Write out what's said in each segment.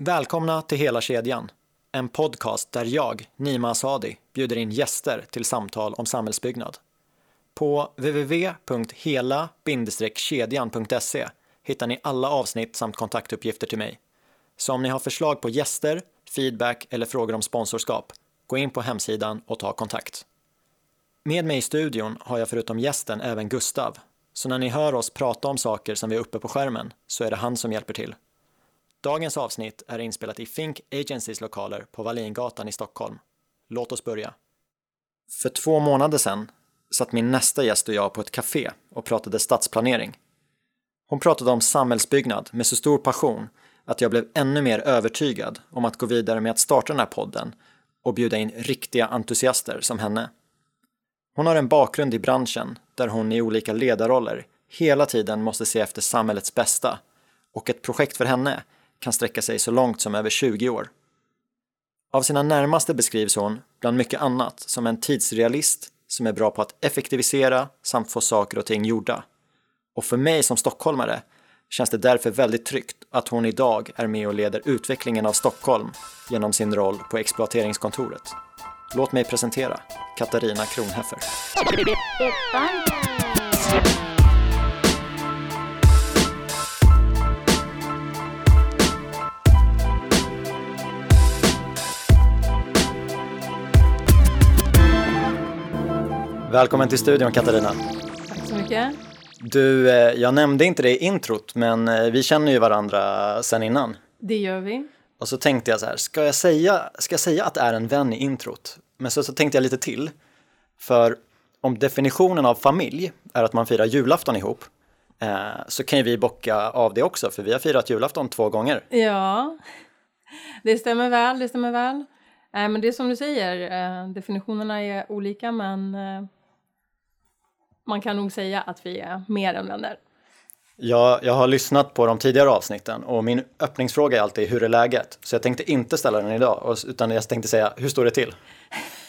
Välkomna till Hela kedjan, en podcast där jag, Nima Asadi, bjuder in gäster till samtal om samhällsbyggnad. På www.hela-kedjan.se hittar ni alla avsnitt samt kontaktuppgifter till mig. Så om ni har förslag på gäster, feedback eller frågor om sponsorskap, gå in på hemsidan och ta kontakt. Med mig i studion har jag förutom gästen även Gustav, så när ni hör oss prata om saker som vi är uppe på skärmen så är det han som hjälper till. Dagens avsnitt är inspelat i Think Agencys lokaler på Wallingatan i Stockholm. Låt oss börja. För två månader sedan satt min nästa gäst och jag på ett café och pratade stadsplanering. Hon pratade om samhällsbyggnad med så stor passion att jag blev ännu mer övertygad om att gå vidare med att starta den här podden och bjuda in riktiga entusiaster som henne. Hon har en bakgrund i branschen där hon i olika ledarroller hela tiden måste se efter samhällets bästa och ett projekt för henne kan sträcka sig så långt som över 20 år. Av sina närmaste beskrivs hon, bland mycket annat, som en tidsrealist som är bra på att effektivisera samt få saker och ting gjorda. Och för mig som stockholmare känns det därför väldigt tryggt att hon idag är med och leder utvecklingen av Stockholm genom sin roll på exploateringskontoret. Låt mig presentera Katarina Kronheffer. Välkommen till studion Katarina. Tack så mycket. Du, eh, jag nämnde inte det i introt, men eh, vi känner ju varandra sen innan. Det gör vi. Och så tänkte jag så här, ska jag säga, ska jag säga att det är en vän i introt? Men så, så tänkte jag lite till. För om definitionen av familj är att man firar julafton ihop, eh, så kan ju vi bocka av det också, för vi har firat julafton två gånger. Ja, det stämmer väl, det stämmer väl. Eh, men det är som du säger, eh, definitionerna är olika, men eh, man kan nog säga att vi är mer än vänner. Jag, jag har lyssnat på de tidigare avsnitten och min öppningsfråga är alltid hur är läget? Så jag tänkte inte ställa den idag, utan jag tänkte säga hur står det till?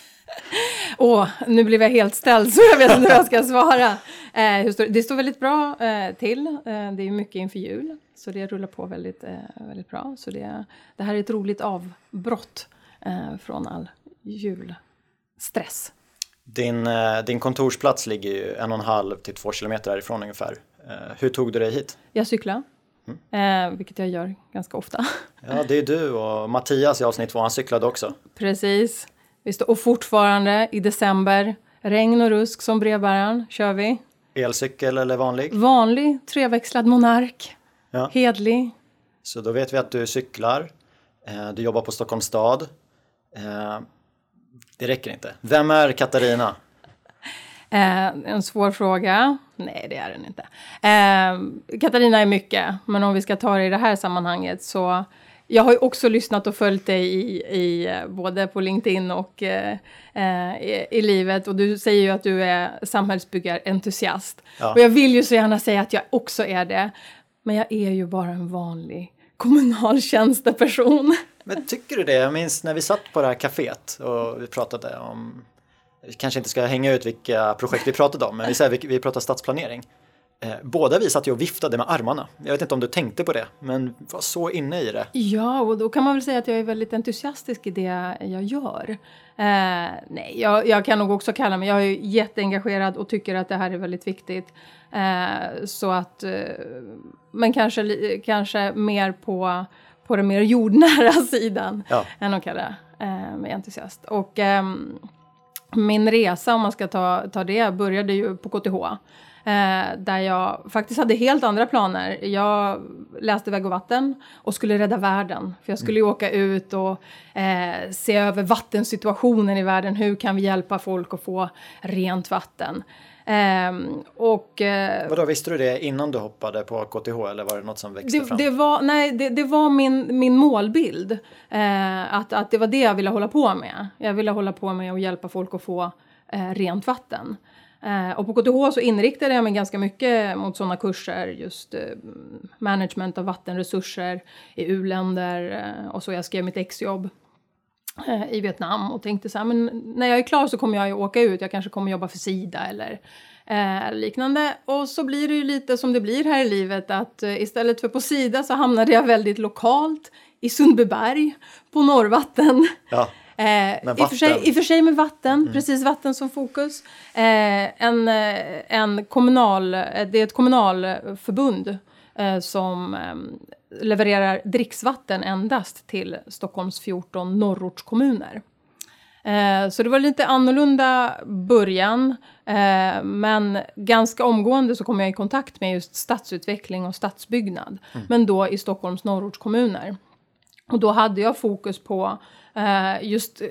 Åh, nu blev jag helt ställd så jag vet inte vad jag ska svara. Eh, står, det står väldigt bra eh, till. Eh, det är mycket inför jul, så det rullar på väldigt, eh, väldigt bra. Så det, det här är ett roligt avbrott eh, från all julstress. Din, eh, din kontorsplats ligger ju en och en halv till två kilometer härifrån ungefär. Eh, Hur tog du dig hit? Jag cyklar, eh, vilket jag gör ganska ofta. Ja, det är du och Mattias i avsnitt två, han cyklade också. Precis. Vi står, och fortfarande i december, regn och rusk som brevbäraren, kör vi. Elcykel eller vanlig? Vanlig treväxlad monark, Ja. hedlig. Så då vet vi att du cyklar, du jobbar på Stockholms stad. Det räcker inte. Vem är Katarina? Eh, en svår fråga. Nej, det är den inte. Eh, Katarina är mycket, men om vi ska ta det i det här sammanhanget så jag har ju också lyssnat och följt dig i, i eh, både på LinkedIn och eh, eh, i, i livet och du säger ju att du är samhällsbyggarentusiast. Ja. Och jag vill ju så gärna säga att jag också är det, men jag är ju bara en vanlig kommunal tjänsteperson. Men tycker du det? Jag minns när vi satt på det här kaféet och vi pratade om, vi kanske inte ska hänga ut vilka projekt vi pratade om, men vi, säger, vi, vi pratade stadsplanering. Eh, båda vi satt ju och viftade med armarna. Jag vet inte om du tänkte på det, men var så inne i det. Ja, och då kan man väl säga att jag är väldigt entusiastisk i det jag gör. Eh, nej, jag, jag kan nog också kalla mig, jag är jätteengagerad och tycker att det här är väldigt viktigt. Eh, så att, eh, men kanske, kanske mer på, på den mer jordnära sidan Ja. än att kalla eh, mig entusiast. Och ehm, min resa, om man ska ta, ta det, började ju på KTH. Eh, där jag faktiskt hade helt andra planer. Jag läste Väg och vatten och skulle rädda världen. För jag skulle ju åka ut och eh, se över vattensituationen i världen. Hur kan vi hjälpa folk att få rent vatten? Ehm, och eh, Vadå, visste du det innan du hoppade på KTH eller var det något som växte det, fram? det var, nej, det, det var min, min målbild. Eh, att, att det var det jag ville hålla på med. Jag ville hålla på med att hjälpa folk att få eh, rent vatten. Eh, och på KTH så inriktade jag mig ganska mycket mot sådana kurser, just eh, management av vattenresurser i u-länder eh, och så. Jag skrev mitt exjobb i Vietnam och tänkte så här, men när jag är klar så kommer jag ju åka ut, jag kanske kommer jobba för Sida eller eh, liknande. Och så blir det ju lite som det blir här i livet att eh, istället för på Sida så hamnade jag väldigt lokalt i Sundbyberg på Norrvatten. Ja. Eh, i, och för sig. I och för sig med vatten, precis vatten som fokus. Eh, en, eh, en kommunal, eh, det är ett kommunalförbund eh, som eh, levererar dricksvatten endast till Stockholms 14 norrortskommuner. Så det var lite annorlunda början, men ganska omgående så kom jag i kontakt med just stadsutveckling och stadsbyggnad, men då i Stockholms norrortskommuner. Och då hade jag fokus på eh, just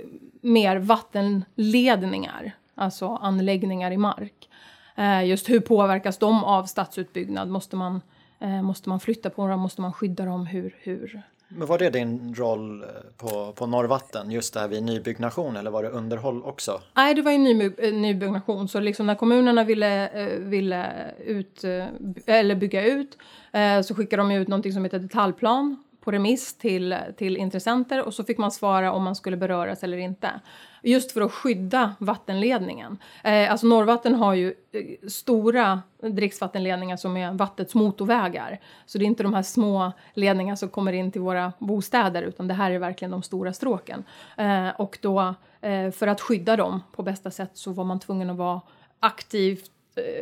mer vattenledningar, alltså anläggningar i mark. Eh, just hur påverkas de av stadsutbyggnad? Måste man, eh, måste man flytta på dem? Måste man skydda dem? Hur, hur? Men var det din roll eh, på, på Norrvatten, just det här vid nybyggnation eller var det underhåll också? Nej, det var ju ny, eh, nybyggnation. Så liksom när kommunerna ville, eh, ville ut, eller bygga ut så skickade de ut någonting som heter detaljplan på remiss till, till intressenter och så fick man svara om man skulle beröras eller inte. Just för att skydda vattenledningen. Eh, alltså Norrvatten har ju eh, stora dricksvattenledningar som är vattnets motorvägar. Så det är inte de här små ledningarna som kommer in till våra bostäder utan det här är verkligen de stora stråken. Eh, och då eh, för att skydda dem på bästa sätt så var man tvungen att vara aktivt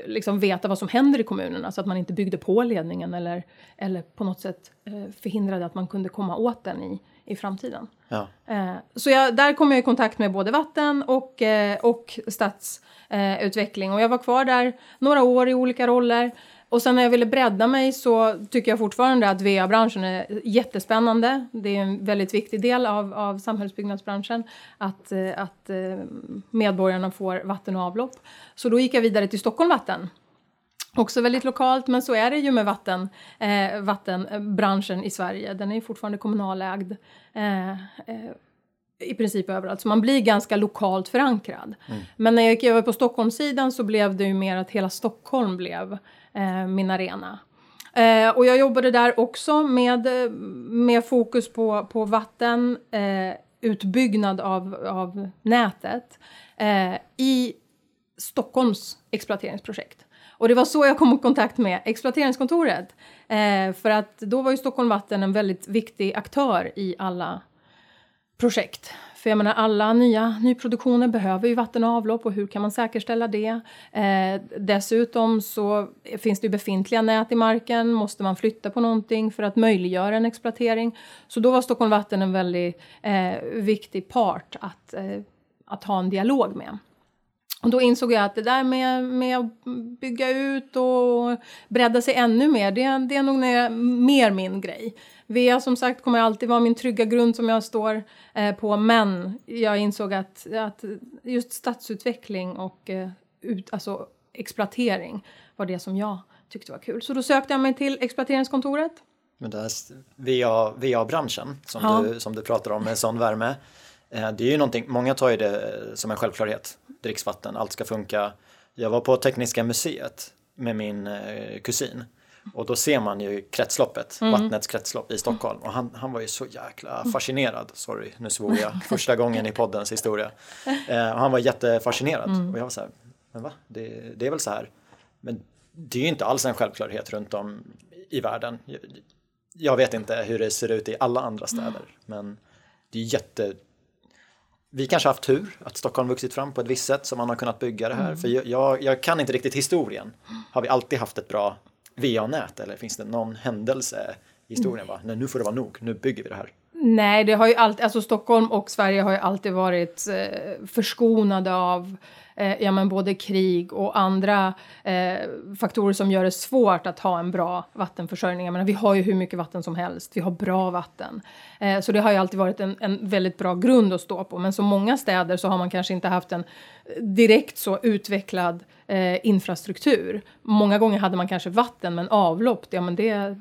liksom veta vad som händer i kommunerna så att man inte byggde på ledningen eller, eller på något sätt eh, förhindrade att man kunde komma åt den i, i framtiden. Ja. Eh, så jag, där kom jag i kontakt med både vatten och, eh, och stadsutveckling. Eh, utveckling. och jag var kvar där några år i olika roller. Och sen när jag ville bredda mig så tycker jag fortfarande att VA-branschen är jättespännande. Det är en väldigt viktig del av, av samhällsbyggnadsbranschen att, eh, att eh, medborgarna får vatten och avlopp. Så då gick jag vidare till Stockholm Vatten. Också väldigt lokalt, men så är det ju med vatten, eh, vattenbranschen i Sverige. Den är ju fortfarande kommunalägd eh, eh, i princip överallt, så man blir ganska lokalt förankrad. Men när jag gick över på Stockholmssidan så blev det ju mer att hela Stockholm blev Eh, min arena. Eh, och jag jobbade där också med, med fokus på, på vatten, eh, utbyggnad av, av nätet eh, i Stockholms exploateringsprojekt. Och det var så jag kom i kontakt med exploateringskontoret. Eh, för att då var ju Stockholm Vatten en väldigt viktig aktör i alla projekt. För jag menar alla nya nyproduktioner behöver ju vatten och avlopp och hur kan man säkerställa det? Eh, dessutom så finns det ju befintliga nät i marken. Måste man flytta på någonting för att möjliggöra en exploatering? Så då var Stockholm Vatten en väldigt eh, viktig part att, eh, att ha en dialog med. Och då insåg jag att det där med, med att bygga ut och bredda sig ännu mer, det, det är nog mer min grej. VA som sagt kommer alltid vara min trygga grund som jag står eh, på, men jag insåg att, att just stadsutveckling och eh, ut, alltså exploatering var det som jag tyckte var kul. Så då sökte jag mig till exploateringskontoret. Men det här s- VA, VA-branschen som, Ja. du, som du pratar om med sån värme. eh, Det är ju någonting, många tar ju det eh, som en självklarhet. Dricksvatten, allt ska funka. Jag var på Tekniska museet med min eh, kusin. Och då ser man ju kretsloppet, vattnets kretslopp i Stockholm. Och han, han var ju så jäkla fascinerad. Sorry, nu svor jag. Första gången i poddens historia. Eh, och han var jättefascinerad. Och jag var så här, men va? Det, det är väl så här. Men det är ju inte alls en självklarhet runt om i världen. Jag, jag vet inte hur det ser ut i alla andra städer. Men det är jätte... Vi kanske har haft tur att Stockholm vuxit fram på ett visst sätt som man har kunnat bygga det här. För jag, jag, jag kan inte riktigt historien. Har vi alltid haft ett bra VA-nät eller finns det någon händelse i historien? Va? Nej, nu får det vara nog, nu bygger vi det här. Nej, det har ju alltid, alltså Stockholm och Sverige har ju alltid varit eh, förskonade av eh, ja, men både krig och andra eh, faktorer som gör det svårt att ha en bra vattenförsörjning. Jag menar, vi har ju hur mycket vatten som helst, vi har bra vatten. Eh, så det har ju alltid varit en, en väldigt bra grund att stå på. Men som många städer så har man kanske inte haft en direkt så utvecklad eh, infrastruktur. Många gånger hade man kanske vatten, men avlopp, ja men det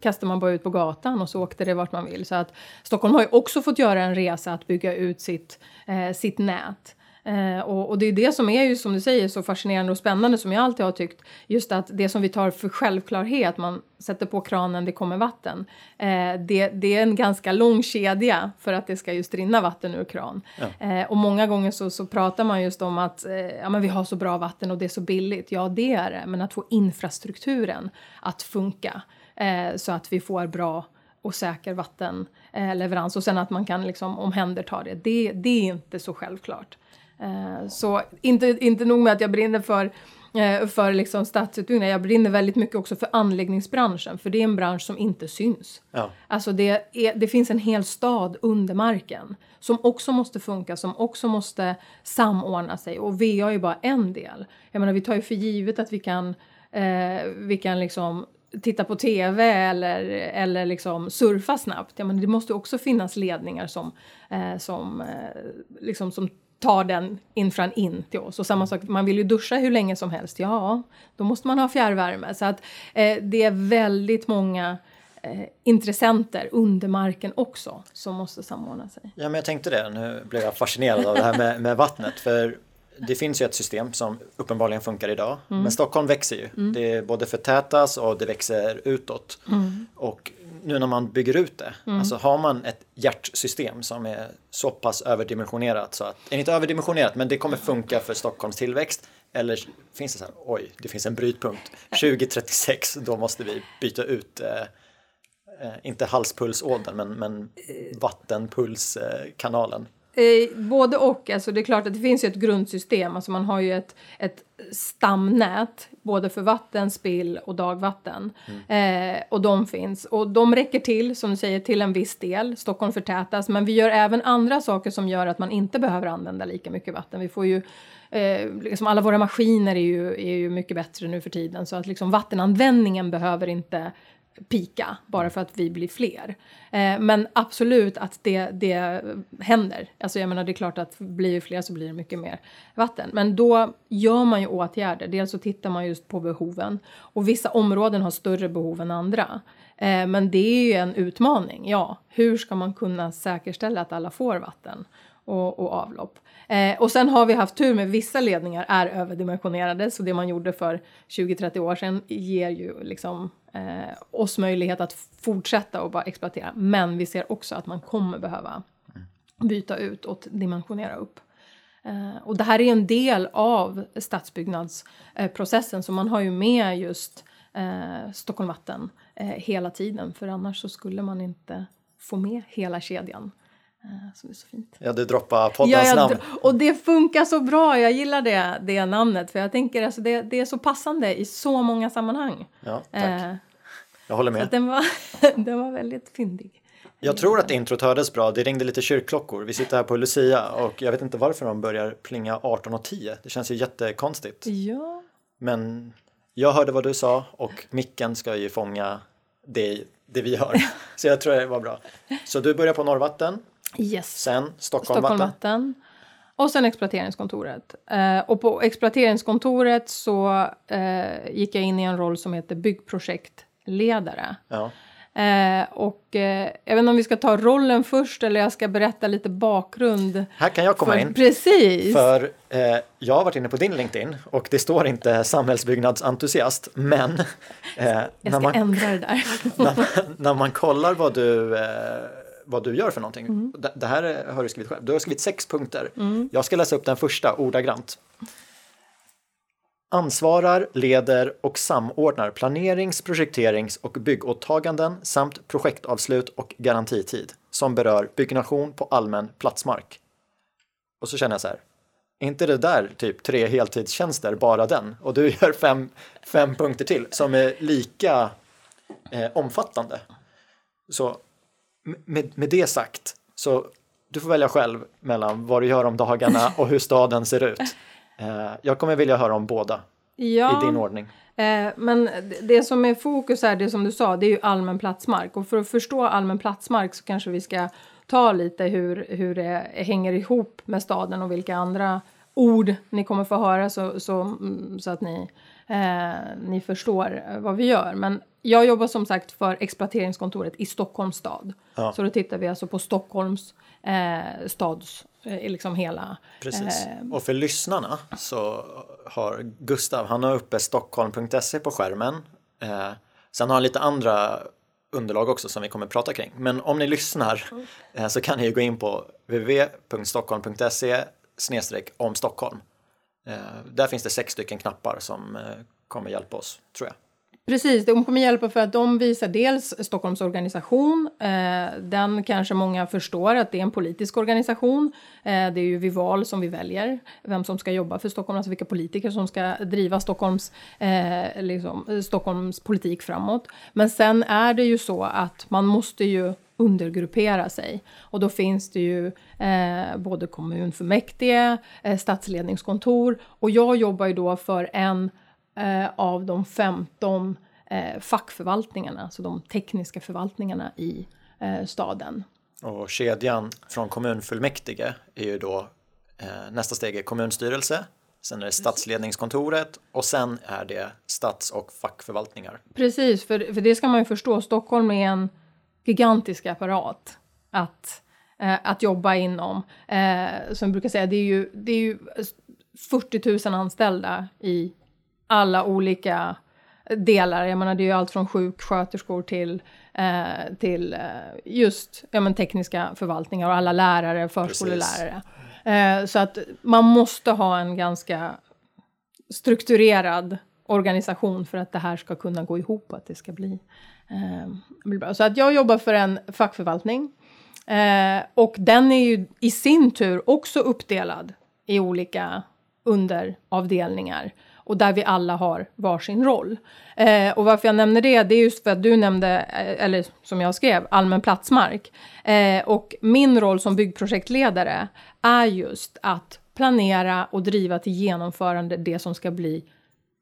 kastar man bara ut på gatan och så åkte det vart man vill. Så att Stockholm har ju också fått göra en resa att bygga ut sitt, eh, sitt nät. Eh, och, och, det är det som är ju som du säger så fascinerande och spännande som jag alltid har tyckt. Just att det som vi tar för självklarhet, man sätter på kranen, det kommer vatten. Eh, det, det, är en ganska lång kedja för att det ska just rinna vatten ur kran. Ja. Eh, och många gånger så, så pratar man just om att eh, ja, men vi har så bra vatten och det är så billigt. Ja, det är det, men att få infrastrukturen att funka eh, så att vi får bra och säker vattenleverans och sen att man kan liksom omhänderta det. det. Det är inte så självklart. Eh, så inte, inte nog med att jag brinner för eh, för liksom stadsutbyggnad. Jag brinner väldigt mycket också för anläggningsbranschen, för det är en bransch som inte syns. Ja. Alltså det, är, det finns en hel stad under marken som också måste funka, som också måste samordna sig. Och VA är ju bara en del. Jag menar, vi tar ju för givet att vi kan, eh, vi kan liksom titta på tv eller, eller liksom surfa snabbt. Ja, men det måste också finnas ledningar som, eh, som, eh, liksom, som tar den infran in till oss. Och samma sak, man vill ju duscha hur länge som helst. Ja, då måste man ha fjärrvärme. Så att eh, det är väldigt många eh, intressenter under marken också som måste samordna sig. Ja, men jag tänkte det. Nu blev jag fascinerad av det här med, med vattnet. För det finns ju ett system som uppenbarligen funkar idag. Mm. Men Stockholm växer ju. Mm. Det både förtätas och det växer utåt. Mm. Och nu när man bygger ut det, mm. alltså har man ett hjärtsystem som är så pass överdimensionerat så att, inte överdimensionerat men det kommer funka för Stockholms tillväxt eller finns det så här, oj, det finns en brytpunkt 2036, då måste vi byta ut eh, eh, inte halspulsådern men, men vattenpulskanalen. Eh, både och. Alltså det är klart att det finns ett grundsystem. Alltså man har ju ett, ett stamnät både för vatten, spill och dagvatten. Mm. Eh, och de finns. Och de räcker till, som du säger, till en viss del. Stockholm förtätas. Men vi gör även andra saker som gör att man inte behöver använda lika mycket vatten. Vi får ju Eh, liksom alla våra maskiner är ju, är ju mycket bättre nu för tiden så att liksom vattenanvändningen behöver inte pika bara för att vi blir fler. Eh, men absolut att det, det händer. Alltså jag menar det är klart att blir vi fler så blir det mycket mer vatten. Men då gör man ju åtgärder. Dels så tittar man just på behoven och vissa områden har större behov än andra. Eh, men det är ju en utmaning. Ja, hur ska man kunna säkerställa att alla får vatten och, och avlopp? Eh, och sen har vi haft tur med vissa ledningar är överdimensionerade så det man gjorde för 20-30 år sedan ger ju liksom eh, oss möjlighet att fortsätta och bara exploatera. Men vi ser också att man kommer behöva byta ut och dimensionera upp. Eh, och det här är en del av stadsbyggnadsprocessen så man har ju med just eh, Stockholm Vatten eh, hela tiden för annars så skulle man inte få med hela kedjan. Eh, som är så fint. Ja, du droppar poddens ja, namn. Och det funkar så bra, jag gillar det, det namnet för jag tänker alltså det, det är så passande i så många sammanhang. Ja, tack. Eh, jag håller med. den, var, den var väldigt fyndig. Jag tror att introt hördes bra. Det ringde lite kyrkklockor. Vi sitter här på Lucia och jag vet inte varför de börjar plinga 18.10. Det känns ju jättekonstigt. Ja. Men jag hörde vad du sa och micken ska ju fånga det, det vi hör. Så jag tror det var bra. Så du börjar på Norrvatten. Yes. Sen Stockholm, Stockholm Vatten. Och sen exploateringskontoret. Eh, och på exploateringskontoret så eh, gick jag in i en roll som heter byggprojektledare. Ja. Eh, och eh, jag vet inte om vi ska ta rollen först eller jag ska berätta lite bakgrund. Här kan jag komma för, in. Precis. För eh, jag har varit inne på din LinkedIn och det står inte samhällsbyggnadsentusiast men eh, jag ska när man, ändra det där. när, när, man kollar vad du eh, vad du gör för någonting. Mm. Det, det, här har du skrivit själv. Du har skrivit sex punkter. Mm. Jag ska läsa upp den första ordagrant. Ansvarar, leder och samordnar planerings-, projekterings och byggåtaganden samt projektavslut och garantitid som berör byggnation på allmän platsmark. Och så känner jag så här, är inte det där typ tre heltidstjänster, bara den? Och du gör fem, fem punkter till som är lika eh, omfattande. Så med, med det sagt, så du får välja själv mellan vad du gör om dagarna och hur staden ser ut. Eh, jag kommer vilja höra om båda ja, i din ordning. Eh, men det som är fokus här, det som du sa, det är ju allmän platsmark. Och för att förstå allmän platsmark så kanske vi ska ta lite hur, hur det hänger ihop med staden och vilka andra ord ni kommer få höra så, så, så att ni, eh, ni förstår vad vi gör. Men jag jobbar som sagt för exploateringskontoret i Stockholms stad. Ja. Så då tittar vi alltså på Stockholms eh, stads eh, liksom hela... Precis. Eh, och för lyssnarna så har Gustav, han har uppe stockholm.se på skärmen. Eh, sen har han lite andra underlag också som vi kommer att prata kring. Men om ni lyssnar eh, så kan ni gå in på www.stockholm.se snedstreck om Stockholm. Eh, där finns det sex stycken knappar som eh, kommer hjälpa oss, tror jag. Precis, de kommer hjälpa för att de visar dels Stockholms organisation. Eh, den kanske många förstår att det är en politisk organisation. Eh, det är ju vid val som vi väljer vem som ska jobba för Stockholm, alltså vilka politiker som ska driva Stockholms, eh, liksom, eh, Stockholms politik framåt. Men sen är det ju så att man måste ju undergruppera sig. Och då finns det ju eh, både kommunfullmäktige, eh, statsledningskontor och jag jobbar ju då för en eh, av de 15 eh, fackförvaltningarna, alltså de tekniska förvaltningarna i eh, staden. Och kedjan från kommunfullmäktige är ju då eh, nästa steg är kommunstyrelse, sen är det statsledningskontoret och sen är det stats och fackförvaltningar. Precis, för, för det ska man ju förstå. Stockholm är en gigantisk apparat att, eh, att jobba inom. Eh, som jag brukar säga, det är ju, det är ju 40 000 anställda i alla olika delar. Jag menar, det är ju allt från sjuksköterskor till, eh, till eh, just ja, men tekniska förvaltningar och alla lärare, förskollärare. Eh, så att man måste ha en ganska strukturerad organisation för att det här ska kunna gå ihop och att det ska bli, eh. Så att jag jobbar för en fackförvaltning eh, och den är ju i sin tur också uppdelad i olika underavdelningar och där vi alla har varsin roll. Eh, och varför jag nämner det, det är just för att du nämnde, eh, eller som jag skrev, allmän platsmark. Eh, och min roll som byggprojektledare är just att planera och driva till genomförande det som ska bli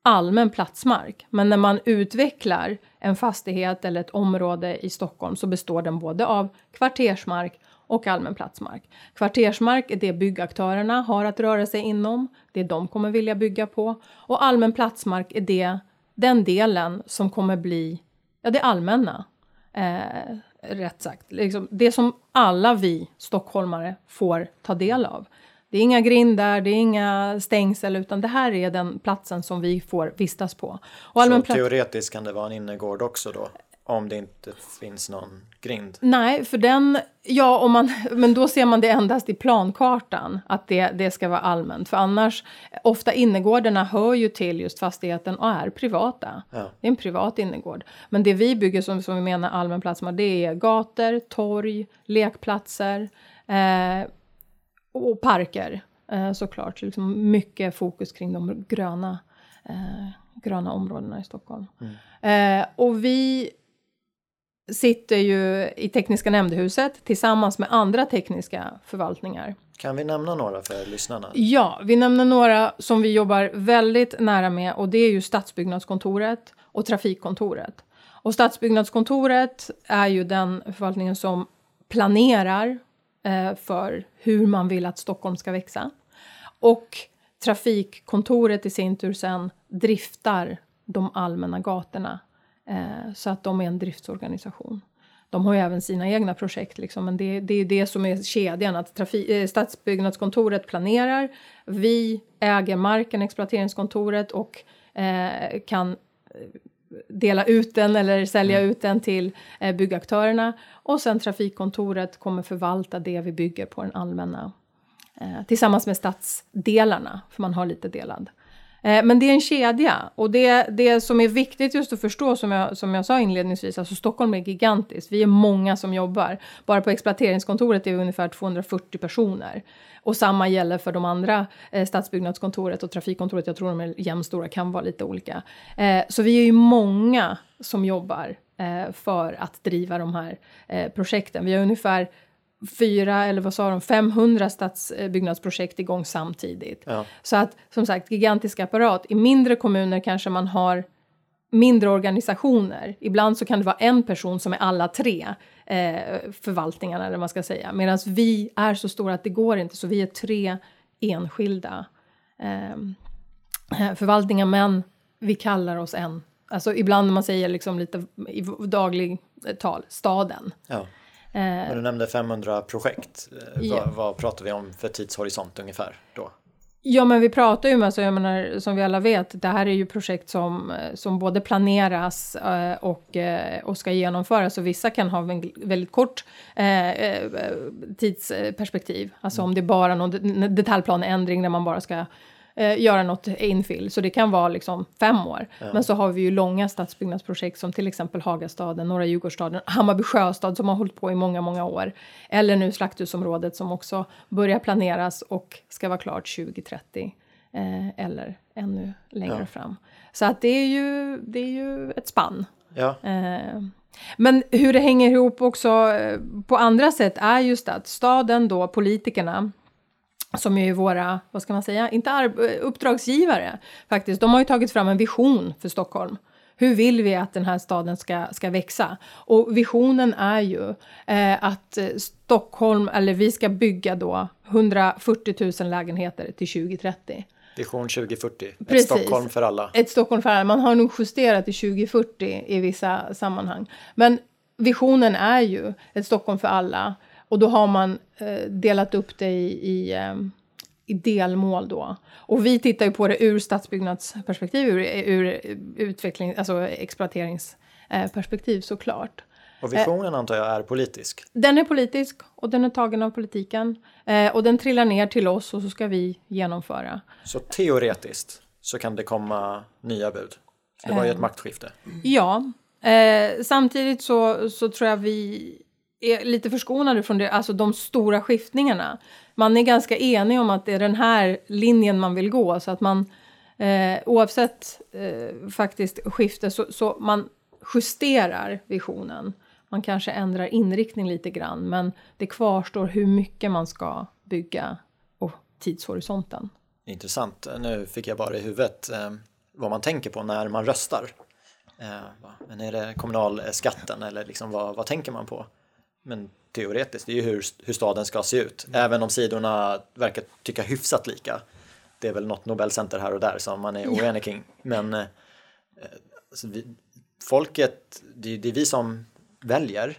allmän platsmark. Men när man utvecklar en fastighet eller ett område i Stockholm så består den både av kvartersmark och allmän platsmark. Kvartersmark är det byggaktörerna har att röra sig inom, det de kommer vilja bygga på. Och allmän platsmark är det, den delen som kommer bli ja, det allmänna. Eh, rätt sagt. Liksom, det som alla vi stockholmare får ta del av. Det är inga grindar, det är inga stängsel, utan det här är den platsen som vi får vistas på. Och så teoretiskt kan det vara en innergård också då? Om det inte finns någon grind? Nej, för den, ja, om man, men då ser man det endast i plankartan, att det, det ska vara allmänt. För annars, ofta innergårdarna hör ju till just fastigheten och är privata. Ja. Det är en privat innergård. Men det vi bygger som, som vi menar allmän plats, det är gator, torg, lekplatser eh, och parker eh, såklart. Så liksom mycket fokus kring de gröna, eh, gröna områdena i Stockholm. Mm. Eh, och vi sitter ju i Tekniska nämndhuset tillsammans med andra tekniska förvaltningar. Kan vi nämna några för lyssnarna? Ja, vi nämner några som vi jobbar väldigt nära med och det är ju Stadsbyggnadskontoret och Trafikkontoret. Och Stadsbyggnadskontoret är ju den förvaltningen som planerar Eh, för hur man vill att Stockholm ska växa. Och Trafikkontoret i sin tur sen driftar de allmänna gatorna Eh, så att de är en driftsorganisation. De har ju även sina egna projekt, liksom, men det, det är det som är kedjan. Att trafik, eh, Stadsbyggnadskontoret planerar, vi äger marken, exploateringskontoret och eh, kan eh, dela ut den eller sälja mm. ut den till eh, byggaktörerna. Och sen trafikkontoret kommer förvalta det vi bygger på den allmänna eh, tillsammans med stadsdelarna, för man har lite delad Eh, men det är en kedja och det, det som är viktigt just att förstå som jag, som jag sa inledningsvis, alltså Stockholm är gigantiskt. Vi är många som jobbar. Bara på exploateringskontoret är vi ungefär 240 personer. Och samma gäller för de andra, eh, stadsbyggnadskontoret och trafikkontoret. Jag tror de är jämnstora, kan vara lite olika. Eh, så vi är ju många som jobbar eh, för att driva de här eh, projekten. Vi har ungefär fyra eller vad sa de, 500 stadsbyggnadsprojekt igång samtidigt. Ja. Så att som sagt, gigantisk apparat. I mindre kommuner kanske man har mindre organisationer. Ibland så kan det vara en person som är alla tre eh, förvaltningarna eller vad man ska säga. Medan vi är så stora att det går inte, så vi är tre enskilda eh, förvaltningar, men vi kallar oss en. Alltså ibland man säger liksom lite i daglig tal, staden. Ja. Men du nämnde 500 projekt. Eh, Ja. Vad, vad pratar vi om för tidshorisont ungefär då? Ja, men vi pratar ju med, alltså, jag menar, som vi alla vet, det här är ju projekt som, eh, som både planeras eh, och, eh, och ska genomföras. Och vissa kan ha en väldigt kort eh, eh, tidsperspektiv. Alltså om det är bara någon de- detaljplaneändring där man bara ska eh, göra något infill. Så det kan vara liksom fem år. Men så har vi ju långa stadsbyggnadsprojekt som till exempel Hagastaden, Norra Djurgårdsstaden, Hammarby sjöstad som har hållit på i många, många år. Eller nu Slakthusområdet som också börjar planeras och ska vara klart 2030. Eh, eller ännu längre Ja. fram. Så att det är ju, det är ju ett spann. Ja, Eh, men hur det hänger ihop också eh, på andra sätt är just att staden då, politikerna, som ju är våra, vad ska man säga, inte ar- uppdragsgivare faktiskt, de har ju tagit fram en vision för Stockholm. Hur vill vi att den här staden ska, ska växa? Och visionen är ju eh, att Stockholm, eller vi ska bygga då 140 000 lägenheter till 2030. Vision 2040. Ett Precis. Stockholm för alla. Ett Stockholm för alla. Man har nog justerat till 2040 i vissa sammanhang. Men visionen är ju ett Stockholm för alla. Och då har man eh, delat upp det i, i, eh, i delmål då. Och vi tittar ju på det ur stadsbyggnadsperspektiv, ur, ur utveckling, alltså exploateringsperspektiv såklart. Och visionen antar jag är politisk. Den är politisk och den är tagen av politiken. Eh, och den trillar ner till oss och så ska vi genomföra. Så teoretiskt så kan det komma nya bud. Det var ju ett maktskifte. Ja, eh, samtidigt så, så tror jag vi är lite förskonade från det, alltså de stora skiftningarna. Man är ganska enig om att det är den här linjen man vill gå så att man eh, oavsett eh, faktiskt skifte så, så man justerar visionen. Man kanske ändrar inriktning lite grann men det kvarstår hur mycket man ska bygga och tidshorisonten. Intressant. Nu fick jag bara i huvudet eh, vad man tänker på när man röstar. Eh, men är det kommunalskatten eller liksom vad, vad tänker man på? Men teoretiskt, det är ju hur, hur staden ska se ut. Även om sidorna verkar tycka hyfsat lika. Det är väl något Nobelcenter här och där som man är oenig kring. Men eh, alltså vi, folket, det, det är vi som väljer.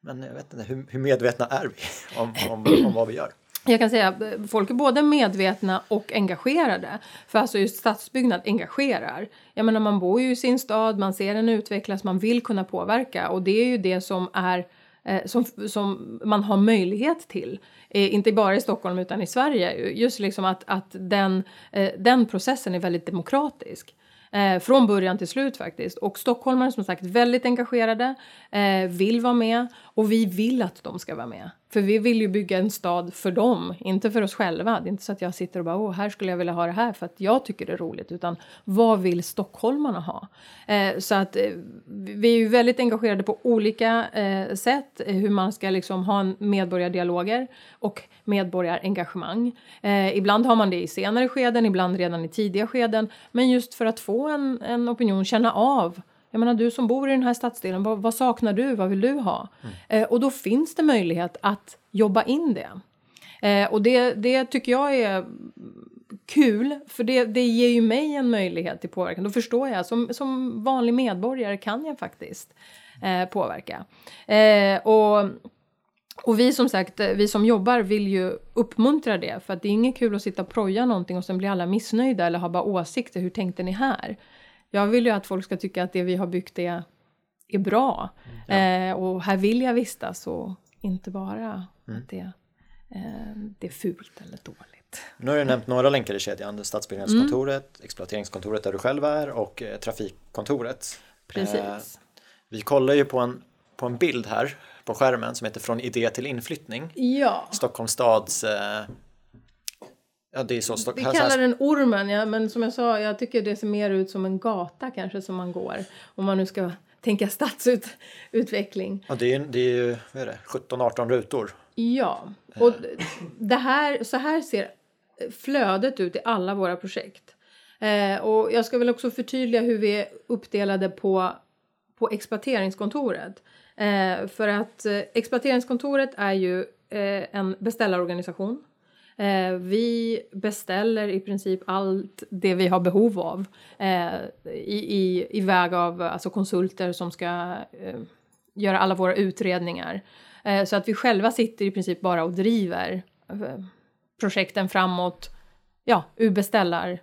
Men jag vet inte, hur, hur medvetna är vi om, om, om vad vi gör? Jag kan säga att folk är både medvetna och engagerade. För alltså just stadsbyggnad engagerar. Jag menar man bor ju i sin stad, man ser den utvecklas, man vill kunna påverka. Och det är ju det som är Eh, som, som man har möjlighet till. Eh, inte bara i Stockholm utan i Sverige. Just liksom att, att den, eh, den processen är väldigt demokratisk. Eh, från början till slut faktiskt. Och stockholmare som sagt väldigt engagerade, eh, vill vara med och vi vill att de ska vara med. För vi vill ju bygga en stad för dem, inte för oss själva. Det är inte så att jag sitter och bara åh, här skulle jag vilja ha det här för att jag tycker det är roligt. Utan vad vill stockholmarna ha? Eh, så att eh, vi är ju väldigt engagerade på olika eh, sätt. Eh, hur man ska liksom ha en medborgardialoger och medborgarengagemang. Eh, ibland har man det i senare skeden, ibland redan i tidiga skeden. Men just för att få en, en opinion, känna av jag menar du som bor i den här stadsdelen, vad, vad saknar du, vad vill du ha? Eh, och då finns det möjlighet att jobba in det. Eh, och det, det tycker jag är kul, för det, det ger ju mig en möjlighet till påverkan. Då förstår jag, som, som vanlig medborgare kan jag faktiskt eh, påverka. Eh, och, och vi som sagt, eh, vi som jobbar vill ju uppmuntra det, för att det är inget kul att sitta och proja någonting och sen blir alla missnöjda eller har bara åsikter, hur tänkte ni här? Jag vill ju att folk ska tycka att det vi har byggt är, är bra. Eh, och här vill jag vistas och inte bara att det, eh, det är fult eller dåligt. Nu har du nämnt några länkar i kedjan. Stadsbyggnadskontoret, exploateringskontoret där du själv är och eh, trafikkontoret. Precis. Eh, vi kollar ju på en, på en bild här på skärmen som heter Från idé till inflyttning. Ja, Stockholms stads... Eh, ja, det är så. Stock, vi kallar den ormen, ja, men som jag sa, jag tycker det ser mer ut som en gata kanske som man går. Om man nu ska tänka stadsutveckling. ja, det är, det är är det, 17-18 rutor. Ja, och det här, så här ser flödet ut i alla våra projekt. Eh, och jag ska väl också förtydliga hur vi är uppdelade på, på exploateringskontoret. Eh, för att eh, exploateringskontoret är ju eh, en beställarorganisation. Eh, vi beställer i princip allt det vi har behov av eh, i, i, i väg av alltså konsulter som ska eh, göra alla våra utredningar. Eh, så att vi själva sitter i princip bara och driver eh, projekten framåt, ja, ur beställar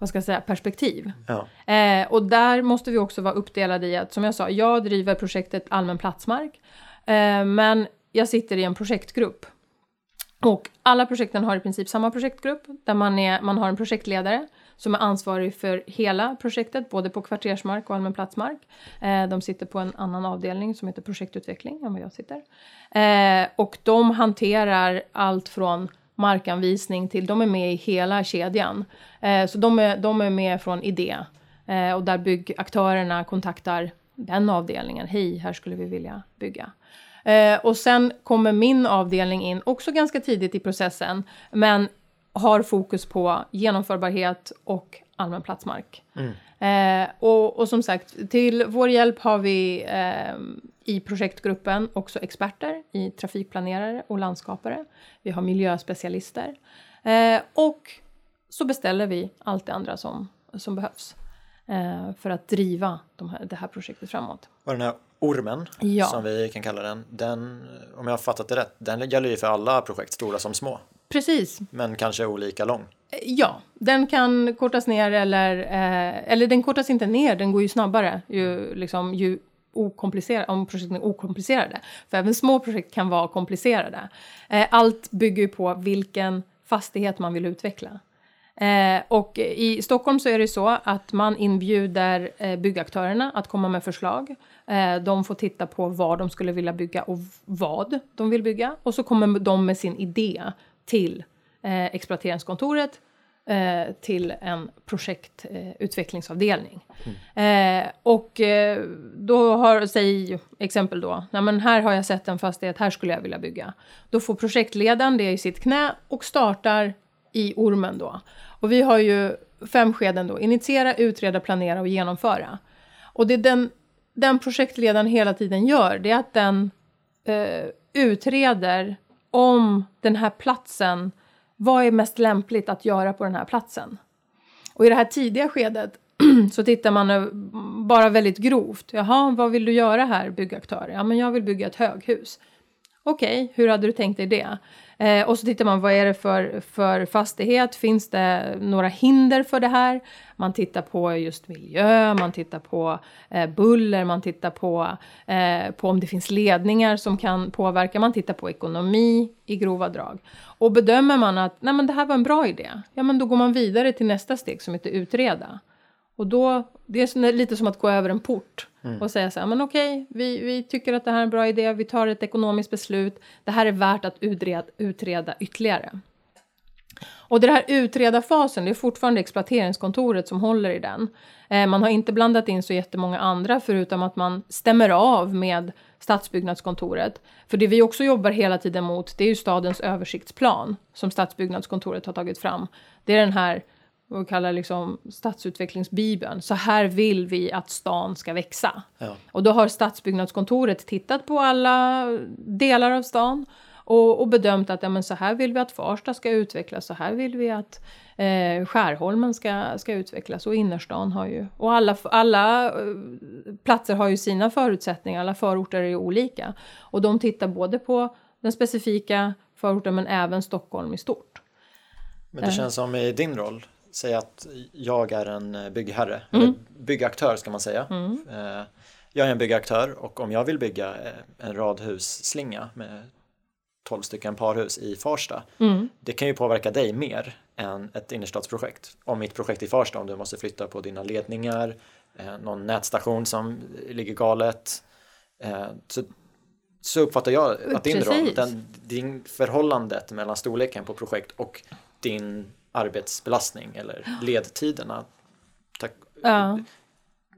vad ska jag säga, perspektiv. Ja. Eh, och där måste vi också vara uppdelade i att, som jag sa, jag driver projektet allmän platsmark, eh, men jag sitter i en projektgrupp. Och alla projekten har i princip samma projektgrupp, där man, är, man har en projektledare som är ansvarig för hela projektet, både på kvartersmark och allmän platsmark. Eh, de sitter på en annan avdelning som heter projektutveckling än vad jag sitter. Eh, och de hanterar allt från markanvisning till, de är med i hela kedjan. Eh, så de är, de är med från idé eh, och där byggaktörerna kontaktar den avdelningen. Hej, här skulle vi vilja bygga. Eh, och sen kommer min avdelning in, också ganska tidigt i processen, men har fokus på genomförbarhet och allmän platsmark. Eh, och, och som sagt, till vår hjälp har vi eh, i projektgruppen också experter i trafikplanerare och landskapare. Vi har miljöspecialister. Eh, och så beställer vi allt det andra som, som behövs eh, för att driva de här, det här projektet framåt. Och den här ormen, Ja. som vi kan kalla den, den, om jag har fattat det rätt, den gäller ju för alla projekt, stora som små, Precis, men kanske olika lång. Eh, Ja, den kan kortas ner eller, eh, eller den kortas inte ner, den går ju snabbare ju, liksom, ju okomplicerad, om projekten är okomplicerade. För även små projekt kan vara komplicerade. Eh, allt bygger ju på vilken fastighet man vill utveckla. Eh, och i Stockholm så är det så att man inbjuder eh, byggaktörerna att komma med förslag. Eh, de får titta på vad de skulle vilja bygga och vad de vill bygga. Och så kommer de med sin idé till eh, exploateringskontoret eh, till en projektutvecklingsavdelning. Eh, och då har, säg exempel då, nej men här har jag sett en fastighet, här skulle jag vilja bygga. Då får projektledaren det i sitt knä och startar i ormen då. Och vi har ju fem skeden då, initiera, utreda, planera och genomföra. Och det den, den projektledaren hela tiden gör, det är att den eh, utreder om den här platsen, vad är mest lämpligt att göra på den här platsen? Och i det här tidiga skedet så tittar man bara väldigt grovt. Jaha, vad vill du göra här byggaktör? Ja, men jag vill bygga ett höghus. Okej, hur hade du tänkt dig det? Eh, och så tittar man, vad är det för, för fastighet? Finns det några hinder för det här? Man tittar på just miljö, man tittar på eh, buller, man tittar på, eh, på om det finns ledningar som kan påverka, man tittar på ekonomi i grova drag. Och bedömer man att Nej, men det här var en bra idé, ja men då går man vidare till nästa steg som heter utreda. Och då, det är lite som att gå över en port och säga så här, men okej, vi, vi tycker att det här är en bra idé, vi tar ett ekonomiskt beslut, det här är värt att utreda, utreda ytterligare. Och den här utreda-fasen, det är fortfarande exploateringskontoret som håller i den. Eh, man har inte blandat in så jättemånga andra förutom att man stämmer av med stadsbyggnadskontoret. För det vi också jobbar hela tiden mot, det är ju stadens översiktsplan som stadsbyggnadskontoret har tagit fram. Det är den här vad vi kallar liksom stadsutvecklingsbibeln. Så här vill vi att stan ska växa. Ja. Och då har stadsbyggnadskontoret tittat på alla delar av stan och, och bedömt att ja, men så här vill vi att Farsta ska utvecklas, så här vill vi att eh, Skärholmen ska, ska utvecklas och innerstan har ju, och alla, alla eh, platser har ju sina förutsättningar, alla förorter är ju olika. Och de tittar både på den specifika förorten men även Stockholm i stort. Men det känns som i din roll, säg att jag är en eh, byggherre, Mm. eller byggaktör ska man säga. Eh, Jag är en byggaktör och om jag vill bygga eh, en radhusslinga med 12 stycken parhus i Farsta, Mm. det kan ju påverka dig mer än ett innerstadsprojekt. Om mitt projekt i Farsta, om du måste flytta på dina ledningar, någon nätstation som ligger galet, så, så uppfattar jag att din roll, den, din förhållandet mellan storleken på projekt och din arbetsbelastning eller ledtiderna, tack, Ja.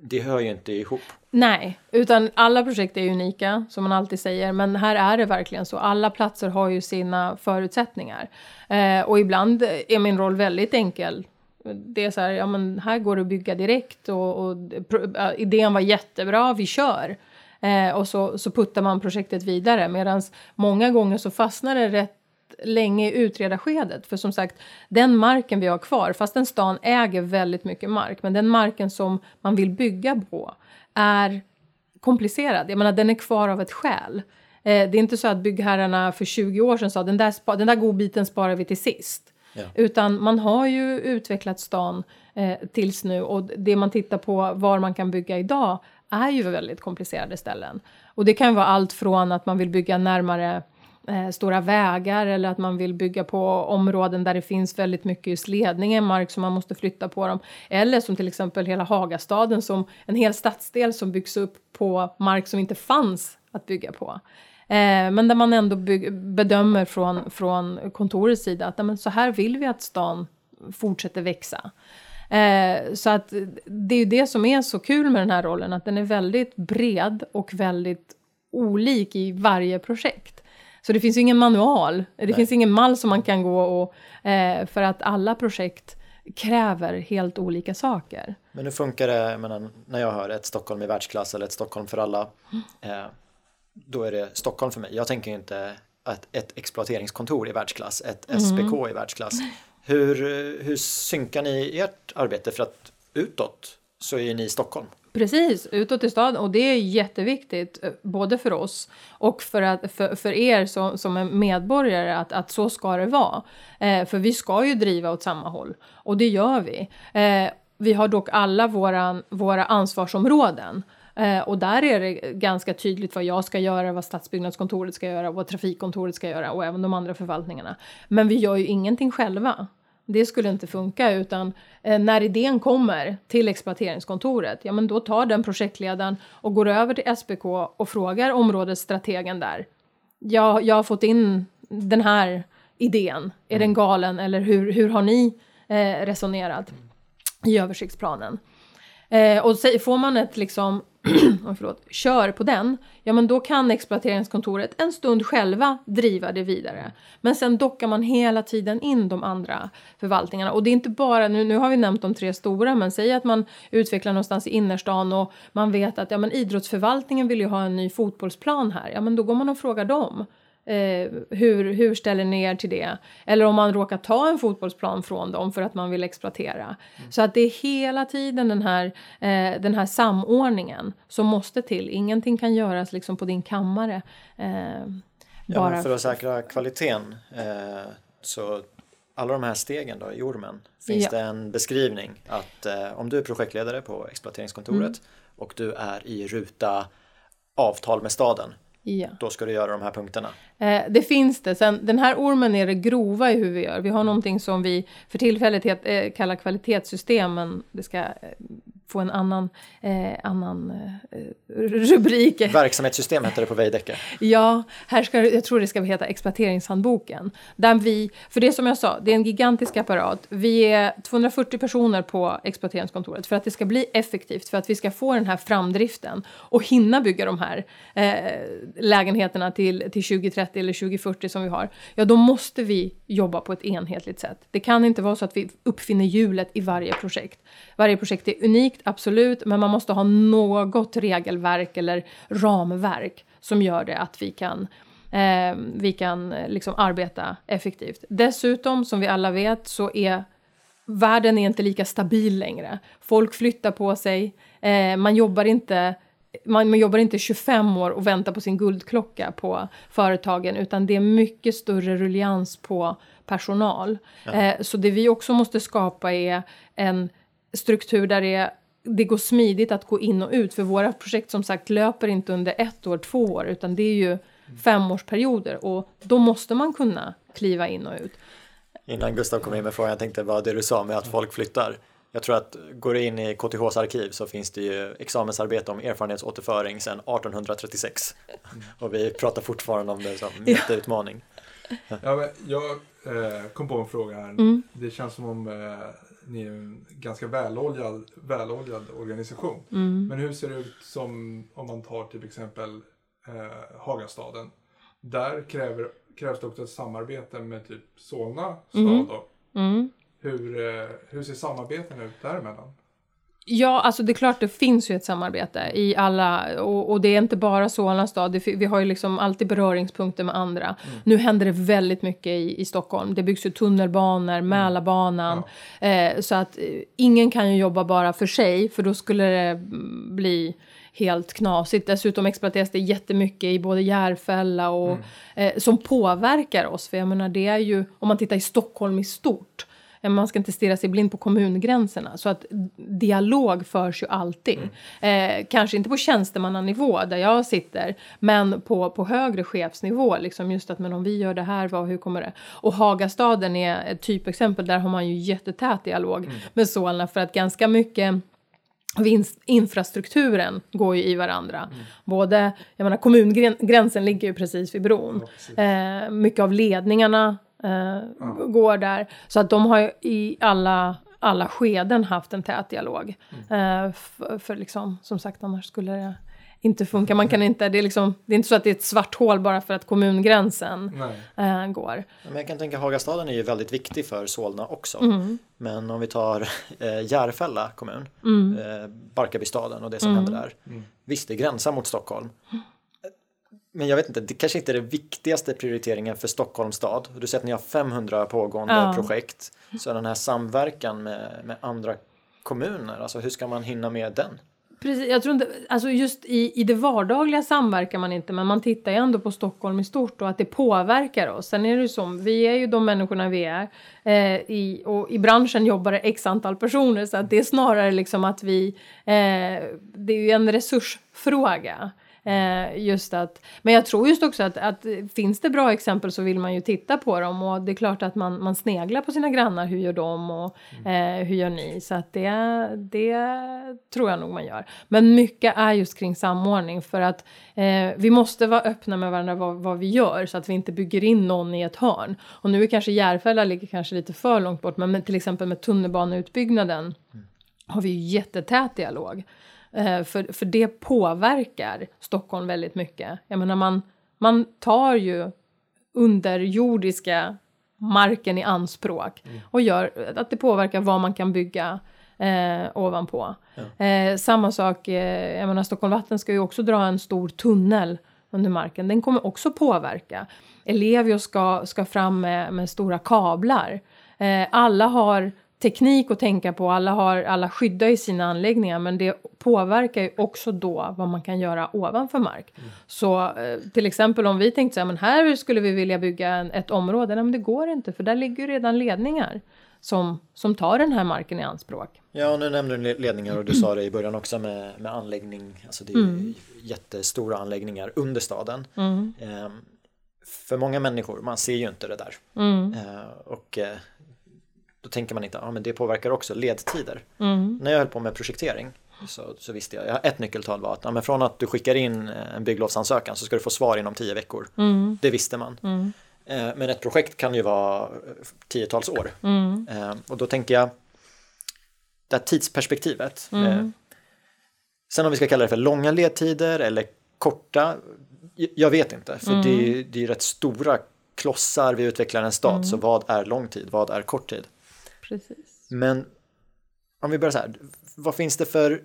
det hör ju inte ihop. Nej, utan alla projekt är unika, som man alltid säger. Men här är det verkligen så. Alla platser har ju sina förutsättningar. Eh, och ibland är min roll väldigt enkel. Det är så här, ja men här går det att bygga direkt och, och ja, idén var jättebra, vi kör. Eh, och så, så puttar man projektet vidare. Medan många gånger så fastnar det rätt länge i utredarskedet. För som sagt, den marken vi har kvar, fast en stan äger väldigt mycket mark, men den marken som man vill bygga på är komplicerad. Jag menar, den är kvar av ett skäl. det är inte så att byggherrarna för 20 år sedan sa den där, den där godbiten sparar vi till sist. Ja. Utan man har ju utvecklat stan eh, tills nu och det man tittar på var man kan bygga idag är ju väldigt komplicerade ställen. Och det kan vara allt från att man vill bygga närmare eh, stora vägar eller att man vill bygga på områden där det finns väldigt mycket just ledningen, mark som man måste flytta på dem. Eller som till exempel hela Hagastaden som en hel stadsdel som byggs upp på mark som inte fanns att bygga på. Eh, men där man ändå bedömer från, från kontorets sida att men, så här vill vi att stan fortsätter växa. Eh, så att det är ju det som är så kul med den här rollen, att den är väldigt bred och väldigt olik i varje projekt. Så det finns ingen manual, det Nej. finns ingen mall som man kan gå och... Eh, för att alla projekt kräver helt olika saker. Men hur funkar det menar, när jag hör ett Stockholm i världsklass eller ett Stockholm för alla? Eh, då är det Stockholm för mig. Jag tänker inte att ett exploateringskontor i världsklass, ett mm. SPK i världsklass. Hur, hur synkar ni ert arbete? För att utåt så är ni i Stockholm. Precis, utåt i staden. Och det är jätteviktigt, eh, både för oss och för, att, för, för er som, som är medborgare, att, att så ska det vara. Eh, för vi ska ju driva åt samma håll, och det gör vi. Eh, vi har dock alla våra, våra ansvarsområden. Eh, och där är det ganska tydligt vad jag ska göra, vad stadsbyggnadskontoret ska göra, vad trafikkontoret ska göra och även de andra förvaltningarna. Men vi gör ju ingenting själva. Det skulle inte funka utan eh, när idén kommer till exploateringskontoret, ja men då tar den projektledaren och går över till SPK och frågar områdesstrategen där. Jag, jag har fått in den här idén, är den mm. galen eller hur, hur har ni eh, resonerat i översiktsplanen? Eh, och får man ett liksom oh, förlåt, kör på den, ja men då kan exploateringskontoret en stund själva driva det vidare. Men sen dockar man hela tiden in de andra förvaltningarna. Och det är inte bara, nu, nu har vi nämnt de tre stora, men säg att man utvecklar någonstans i innerstan och man vet att ja, men idrottsförvaltningen vill ju ha en ny fotbollsplan här. Ja men då går man och frågar dem. Eh, hur, hur ställer ni er till det? Eller om man råkar ta en fotbollsplan från dem för att man vill exploatera. Mm. Så att det är hela tiden den här, eh, den här samordningen som måste till. Ingenting kan göras liksom på din kammare. Eh, ja, för att säkra kvaliteten eh, så alla de här stegen då i ormen finns ja. det en beskrivning att eh, om du är projektledare på exploateringskontoret mm. och du är i ruta avtal med staden Ja. Då ska du göra de här punkterna. Eh, det finns det. Sen, den här ormen är det grova i hur vi gör. Vi har någonting som vi för tillfället het, eh, kallar kvalitetssystem, men det ska eh, få en annan, eh, annan eh, rubrik. Verksamhetssystem heter det på Veidekke. ja, här ska, jag tror det ska heta exploateringshandboken. Där vi, för det som jag sa, det är en gigantisk apparat. Vi är 240 personer på exploateringskontoret för att det ska bli effektivt, för att vi ska få den här framdriften och hinna bygga de här eh, lägenheterna till, till 2030 eller 2040 som vi har. Ja, då måste vi jobba på ett enhetligt sätt. Det kan inte vara så att vi uppfinner hjulet i varje projekt. Varje projekt är unikt, absolut, men man måste ha något regelverk eller ramverk som gör det att vi kan eh, vi kan eh, liksom arbeta effektivt. Dessutom, som vi alla vet, så är världen är inte lika stabil längre. Folk flyttar på sig, eh, man jobbar inte man, man, jobbar inte 25 år och väntar på sin guldklocka på företagen utan det är mycket större rullians på personal. Eh, så det vi också måste skapa är en struktur där det, det går smidigt att gå in och ut. För våra projekt som sagt löper inte under ett år, två år, utan det är ju femårsperioder och då måste man kunna kliva in och ut. Innan Gustav kom in med frågan, jag tänkte vad det du sa med att folk flyttar. Jag tror att går du in i KTHs arkiv så finns det ju examensarbete om erfarenhetsåterföring sedan 1836 och vi pratar fortfarande om det som jätteutmaning. Ja, jag eh, kom på en fråga här. Mm. Det känns som om eh, ni är en ganska väloljad, väloljad organisation. Mm. Men hur ser det ut som om man tar till exempel eh, Hagastaden? Där kräver, krävs det också ett samarbete med typ Solna stad. Mm. Mm. Hur, eh, hur ser samarbeten ut däremellan? Ja, alltså det är klart det finns ju ett samarbete i alla, och, och det är inte bara Solna stad, det, vi har ju liksom alltid beröringspunkter med andra. Mm. Nu händer det väldigt mycket i, i Stockholm, det byggs ju tunnelbanor, mm. Mälarbanan, ja. eh, så att eh, ingen kan ju jobba bara för sig, för då skulle det bli helt knasigt. Dessutom exploateras det jättemycket i både Järfälla och mm. eh, som påverkar oss. För jag menar det är ju, om man tittar i Stockholm i stort, man ska inte stirra sig blind på kommungränserna. Så att dialog förs ju alltid. Mm. Eh, kanske inte på tjänstemannanivå där jag sitter, men på, på högre chefsnivå. Liksom just att men om vi gör det här, vad, hur kommer det? Och Hagastaden är ett typexempel, där har man ju jättetät dialog mm. med Solna för att ganska mycket infrastrukturen går ju i varandra. Mm. Både, jag menar kommungränsen ligger ju precis vid bron. Ja, eh, mycket av ledningarna eh, ja. går där. Så att de har ju i alla, alla skeden haft en tät dialog. Mm. Eh, för, för liksom, som sagt, annars skulle det inte funka. Man kan inte, det, är liksom, det är inte så att det är ett svart hål bara för att kommungränsen äh, går. Men jag kan tänka Hagastaden är ju väldigt viktig för Solna också. Mm. Men om vi tar äh, Järfälla kommun, mm. äh, Barkarbystaden och det som mm. händer där. Mm. Visst, det gränsar mot Stockholm. Men jag vet inte, det kanske inte är den viktigaste prioriteringen för Stockholms stad. Du säger att ni har 500 pågående ja. projekt. Så den här samverkan med, med andra kommuner, alltså hur ska man hinna med den? Precis, jag tror inte, alltså just i, i det vardagliga samverkar man inte men man tittar ju ändå på Stockholm i stort och att det påverkar oss. Sen är det ju så, vi är ju de människorna vi är eh, i, och i branschen jobbar det x antal personer så att det är snarare liksom att vi, eh, det är ju en resursfråga. Eh, just att, men jag tror just också att, att finns det bra exempel så vill man ju titta på dem och det är klart att man, man sneglar på sina grannar, hur gör de och eh, hur gör ni? Så att det, det tror jag nog man gör. Men mycket är just kring samordning för att eh, vi måste vara öppna med varandra vad, vad, vi gör så att vi inte bygger in någon i ett hörn. Och nu är kanske Järfälla ligger kanske lite för långt bort men med, till exempel med tunnelbaneutbyggnaden mm. har vi ju jättetät dialog. Eh, för, för det påverkar Stockholm väldigt mycket. Jag menar man, man tar ju underjordiska marken i anspråk mm. och gör att det påverkar vad man kan bygga eh, ovanpå. Ja. Eh, samma sak, eh, jag menar Stockholm Vatten ska ju också dra en stor tunnel under marken. Den kommer också påverka. Ellevio ska, ska fram med, med stora kablar. Eh, alla har teknik att tänka på. Alla, har, alla skyddar i sina anläggningar men det påverkar ju också då vad man kan göra ovanför mark. Mm. Så eh, till exempel om vi tänkte så här, men här skulle vi vilja bygga en, ett område. Nej men det går inte för där ligger ju redan ledningar som, som tar den här marken i anspråk. Ja, nu nämnde du ledningar och du sa det i början också med, med anläggning. Alltså det är mm. jättestora anläggningar under staden. Mm. Eh, för många människor, man ser ju inte det där. Mm. Eh, och eh, då tänker man inte, ja men det påverkar också ledtider. Mm. När jag höll på med projektering så, så visste jag, ett nyckeltal var att ja, men från att du skickar in eh, en bygglovsansökan så ska du få svar inom tio veckor. Mm. Det visste man. Mm. Eh, men ett projekt kan ju vara eh, tiotals år. Mm. Och då tänker jag, det här tidsperspektivet. Mm. Sen om vi ska kalla det för långa ledtider eller korta, jag vet inte. För det, är, mm. det är rätt stora klossar vi utvecklar en stad, så vad är lång tid, vad är kort tid? Precis. Men om vi börjar så här, vad finns det för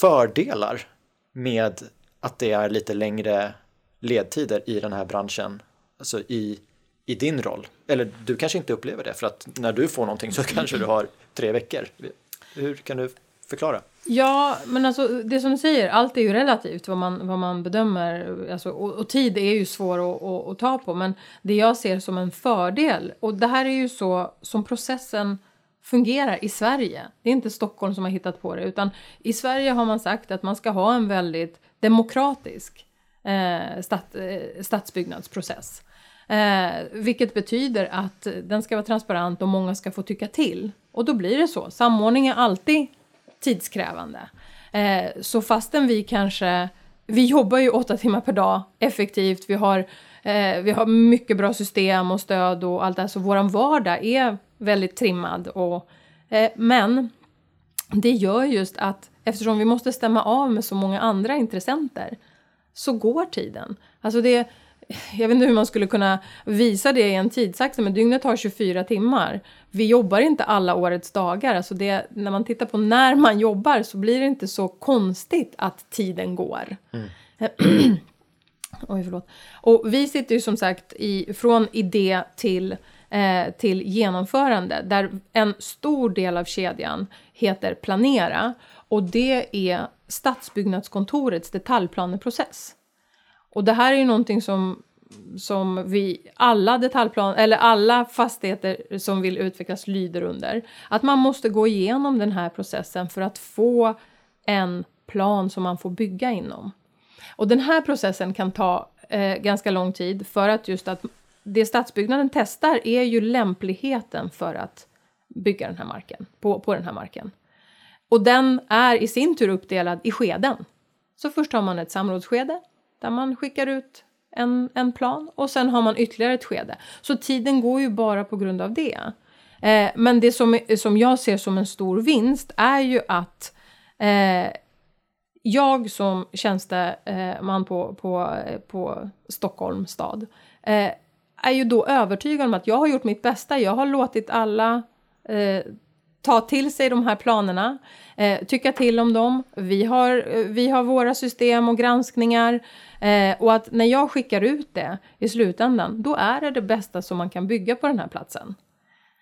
fördelar med att det är lite längre ledtider i den här branschen, alltså i, i din roll? Eller du kanske inte upplever det, för att när du får någonting så kanske du har tre veckor. Hur kan du förklara? Ja, men alltså det som du säger, allt är ju relativt vad man, vad man bedömer. Alltså, och, och tid är ju svår att, att, att, ta på, men det jag ser som en fördel, och det här är ju så som processen fungerar i Sverige. Det är inte Stockholm som har hittat på det, utan i Sverige har man sagt att man ska ha en väldigt demokratisk eh, stat, eh, stadsbyggnadsprocess. Eh, vilket betyder att den ska vara transparent och många ska få tycka till. Och då blir det så. Samordning är alltid tidskrävande. Eh, så fastän vi kanske, vi jobbar ju åtta timmar per dag effektivt, vi har, eh, vi har mycket bra system och stöd och allt det här, så vår vardag är väldigt trimmad. Och, eh, men det gör just att eftersom vi måste stämma av med så många andra intressenter så går tiden. Alltså det, jag vet inte hur man skulle kunna visa det i en tidsaxel, men dygnet har 24 timmar. Vi jobbar inte alla årets dagar. Alltså det, när man tittar på när man jobbar så blir det inte så konstigt att tiden går. Mm. Oj, förlåt. Och vi sitter ju som sagt i, från idé till eh, till genomförande där en stor del av kedjan heter planera och det är stadsbyggnadskontorets detaljplaneprocess. Och det här är ju någonting som, som vi alla detaljplan eller alla fastigheter som vill utvecklas lyder under. Att man måste gå igenom den här processen för att få en plan som man får bygga inom. Och den här processen kan ta eh, ganska lång tid för att just att det stadsbyggnaden testar är ju lämpligheten för att bygga den här marken, på, på den här marken. Och den är i sin tur uppdelad i skeden. Så först har man ett samrådsskede där man skickar ut en, en plan och sen har man ytterligare ett skede. Så tiden går ju bara på grund av det. Eh, men det som, som jag ser som en stor vinst är ju att eh, jag som tjänsteman på, på, på Stockholm stad eh, är ju då övertygad om att jag har gjort mitt bästa. Jag har låtit alla eh, ta till sig de här planerna, eh, tycka till om dem. Vi har, eh, vi har våra system och granskningar eh, och att när jag skickar ut det i slutändan, då är det det bästa som man kan bygga på den här platsen.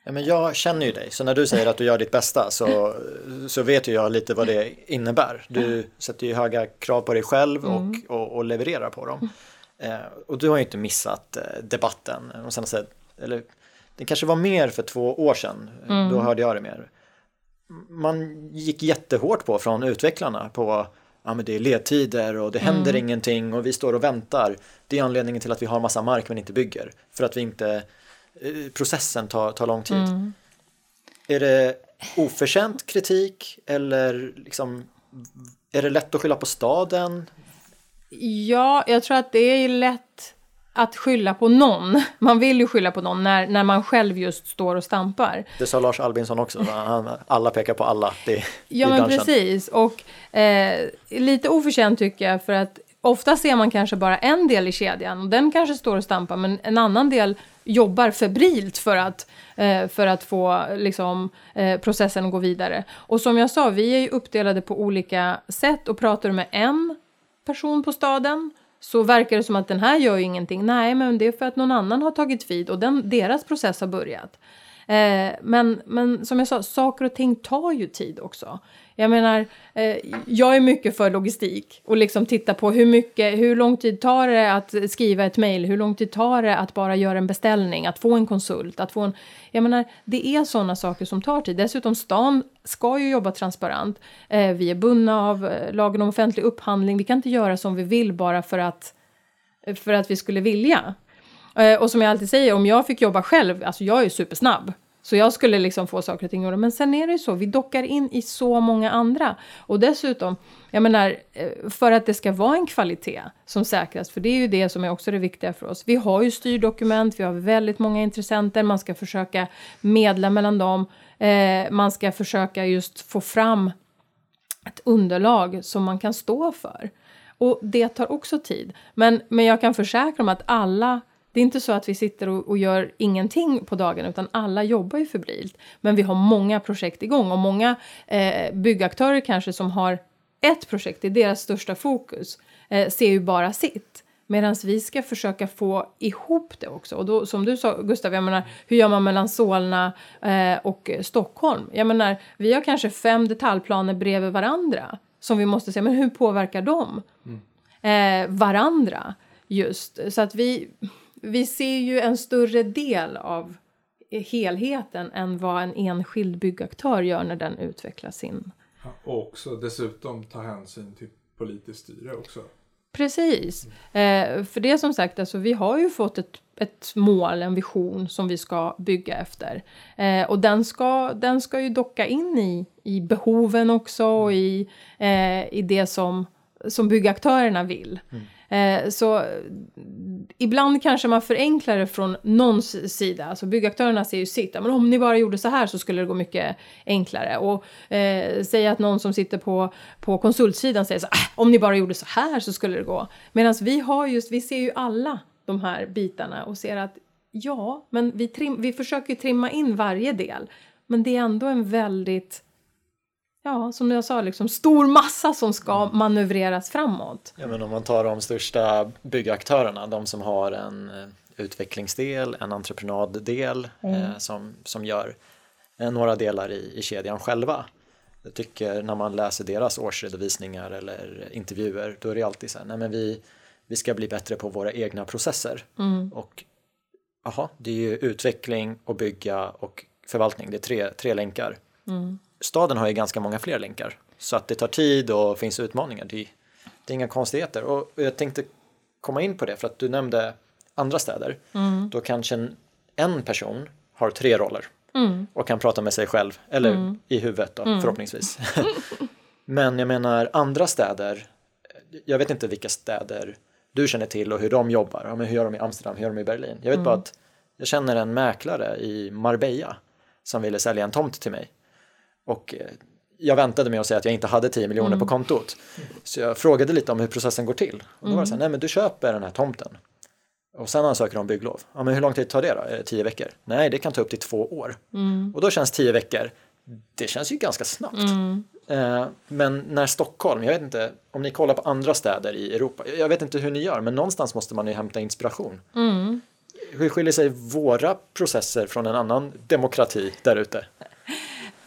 Ja, men jag känner ju dig, så när du säger att du gör ditt bästa så, så vet ju jag lite vad det innebär. Du sätter ju höga krav på dig själv och, mm. och, och levererar på dem. Eh, och du har ju inte missat eh, debatten de senaste, eller det kanske var mer för två år sedan, mm. då hörde jag det mer. Man gick jättehårt på från utvecklarna på ja men det är ledtider och det händer mm. ingenting och vi står och väntar. Det är anledningen till att vi har massa mark men inte bygger. För att vi inte, eh, processen tar, tar lång tid. Mm. Är det oförtjänt kritik eller liksom, är det lätt att skylla på staden? Ja, jag tror att det är lätt att skylla på någon. Man vill ju skylla på någon när, när man själv just står och stampar. Det sa Lars Albinsson också, alla pekar på alla det, Ja men precis och eh, lite oförtjänt tycker jag för att ofta ser man kanske bara en del i kedjan och den kanske står och stampar men en annan del jobbar febrilt för att, eh, för att få liksom, eh, processen att gå vidare. Och som jag sa, vi är ju uppdelade på olika sätt och pratar med en person på staden så verkar det som att den här gör ju ingenting. Nej, men det är för att någon annan har tagit vid och den, deras process har börjat. Eh, men, men som jag sa, saker och ting tar ju tid också. Jag menar, eh, jag är mycket för logistik och liksom titta på hur mycket, hur lång tid tar det att skriva ett mejl, hur lång tid tar det att bara göra en beställning, att få en konsult, att få en... Jag menar, det är sådana saker som tar tid. Dessutom, stan ska ju jobba transparent. Eh, vi är bundna av eh, lagen om offentlig upphandling. Vi kan inte göra som vi vill bara för att, för att vi skulle vilja. Eh, och som jag alltid säger, om jag fick jobba själv, alltså jag är ju supersnabb. Så jag skulle liksom få saker och ting gjorda. Men sen är det ju så, vi dockar in i så många andra. Och dessutom, jag menar, eh, för att det ska vara en kvalitet som säkras, för det är ju det som är också det viktiga för oss. Vi har ju styrdokument, vi har väldigt många intressenter, man ska försöka medla mellan dem. Eh, man ska försöka just få fram ett underlag som man kan stå för. Och det tar också tid. Men, men jag kan försäkra om att alla det är inte så att vi sitter och, och gör ingenting på dagen utan alla jobbar ju febrilt. Men vi har många projekt igång och många eh, byggaktörer kanske som har ett projekt, det är deras största fokus, eh, ser ju bara sitt. Medan vi ska försöka få ihop det också. Och då, som du sa Gustav, jag menar, hur gör man mellan Solna eh, och Stockholm? Jag menar, vi har kanske fem detaljplaner bredvid varandra som vi måste se, men hur påverkar de mm. eh, varandra? Just så att vi vi ser ju en större del av helheten än vad en enskild byggaktör gör när den utvecklar sin. Och också dessutom ta hänsyn till politiskt styre också. Precis. Eh, för det som sagt, alltså, vi har ju fått ett, ett mål, en vision som vi ska bygga efter. Eh, och den ska, den ska ju docka in i, i behoven också och i, eh, i det som, som byggaktörerna vill. Mm. Eh, så ibland kanske man förenklar det från någons sida. Alltså byggaktörerna ser ju sitt. Men om ni bara gjorde så här så skulle det gå mycket enklare. Och eh, säga att någon som sitter på, på konsultsidan säger så här, om ni bara gjorde så här så skulle det gå. Medan vi har just, vi ser ju alla de här bitarna och ser att ja, men vi, trim, vi försöker trimma in varje del. Men det är ändå en väldigt ja, som jag sa, liksom stor massa som ska mm. manövreras framåt. Ja, men om man tar de största byggaktörerna, de som har en eh, utvecklingsdel, en entreprenaddel mm. eh, som, som gör eh, några delar i, i kedjan själva. Jag tycker när man läser deras årsredovisningar eller intervjuer då är det alltid så här, nej men vi, vi ska bli bättre på våra egna processer. Mm. Och aha, det är ju utveckling och bygga och förvaltning, det är tre, tre länkar. Mm. Staden har ju ganska många fler länkar så att det tar tid och finns utmaningar. Det är, det är inga konstigheter och jag tänkte komma in på det för att du nämnde andra städer. Mm. Då kanske en, en person har tre roller Mm. och kan prata med sig själv eller i huvudet då, förhoppningsvis. Men jag menar andra städer, jag vet inte vilka städer du känner till och hur de jobbar. Ja, men hur gör de i Amsterdam, hur gör de i Berlin? Jag vet bara att jag känner en mäklare i Marbella som ville sälja en tomt till mig. Och eh, jag väntade med att säga att jag inte hade 10 miljoner på kontot. Så jag frågade lite om hur processen går till. Och då var det så här, nej men du köper den här tomten. Och sen ansöker om bygglov. Ja, men hur lång tid tar det då? Är det tio veckor? Nej, det kan ta upp till två år. Och då känns tio veckor, det känns ju ganska snabbt. Eh, men när Stockholm, jag vet inte om ni kollar på andra städer i Europa, jag vet inte hur ni gör, men någonstans måste man ju hämta inspiration. Mm. Hur skiljer sig våra processer från en annan demokrati där ute?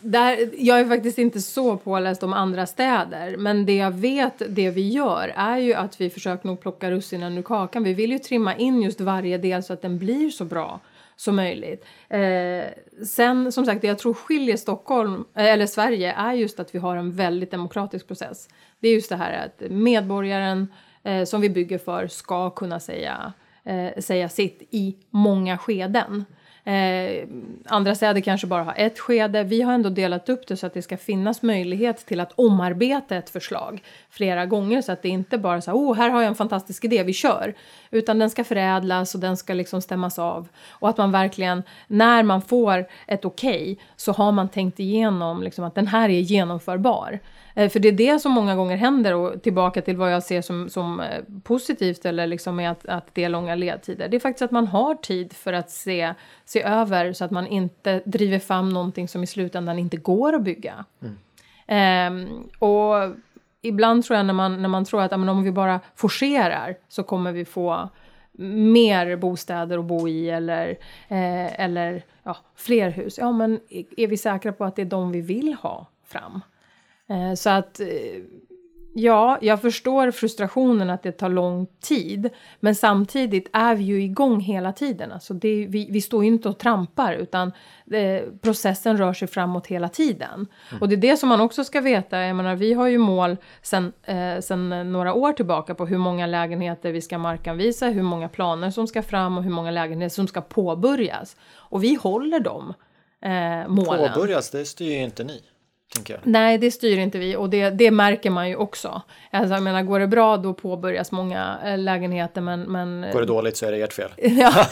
Där, jag är faktiskt inte så påläst om andra städer, men det jag vet, det vi gör, är ju att vi försöker nog plocka russinen ur kakan. Vi vill ju trimma in just varje del så att den blir så bra som möjligt. Eh, sen, som sagt, det jag tror skiljer Stockholm, eh, eller Sverige, är just att vi har en väldigt demokratisk process. Det är just det här att medborgaren eh, som vi bygger för ska kunna säga, eh, säga sitt i många skeden. Eh, andra städer kanske bara har ett skede. Vi har ändå delat upp det så att det ska finnas möjlighet till att omarbeta ett förslag flera gånger så att det inte bara så här, oh, här har jag en fantastisk idé, vi kör. Utan den ska förädlas och den ska liksom stämmas av. Och att man verkligen, när man får ett okej, så har man tänkt igenom liksom, att den här är genomförbar. Eh, För det är det som många gånger händer och tillbaka till vad jag ser som, som eh, positivt eller liksom med att, att det är långa ledtider. Det är faktiskt att man har tid för att se, se över så att man inte driver fram någonting som i slutändan inte går att bygga. Ehm, och ibland tror jag när man, när man tror att ja, men om vi bara forcerar så kommer vi få mer bostäder att bo i eller, eh, eller ja, fler hus. Ja, men är vi säkra på att det är de vi vill ha fram? Eh, Så att eh, ja, jag förstår frustrationen att det tar lång tid. Men samtidigt är vi ju igång hela tiden. Alltså det, vi, vi står ju inte och trampar utan eh, processen rör sig framåt hela tiden. Och det är det som man också ska veta. Jag menar, vi har ju mål sen, eh, sen några år tillbaka på hur många lägenheter vi ska markanvisa, hur många planer som ska fram och hur många lägenheter som ska påbörjas. Och vi håller de eh, målen. Påbörjas, det styr ju inte ni. Nej, det styr inte vi och det, det märker man ju också. Alltså, jag menar, går det bra då påbörjas många eh, lägenheter men... men Går det dåligt så är det ert fel. ja,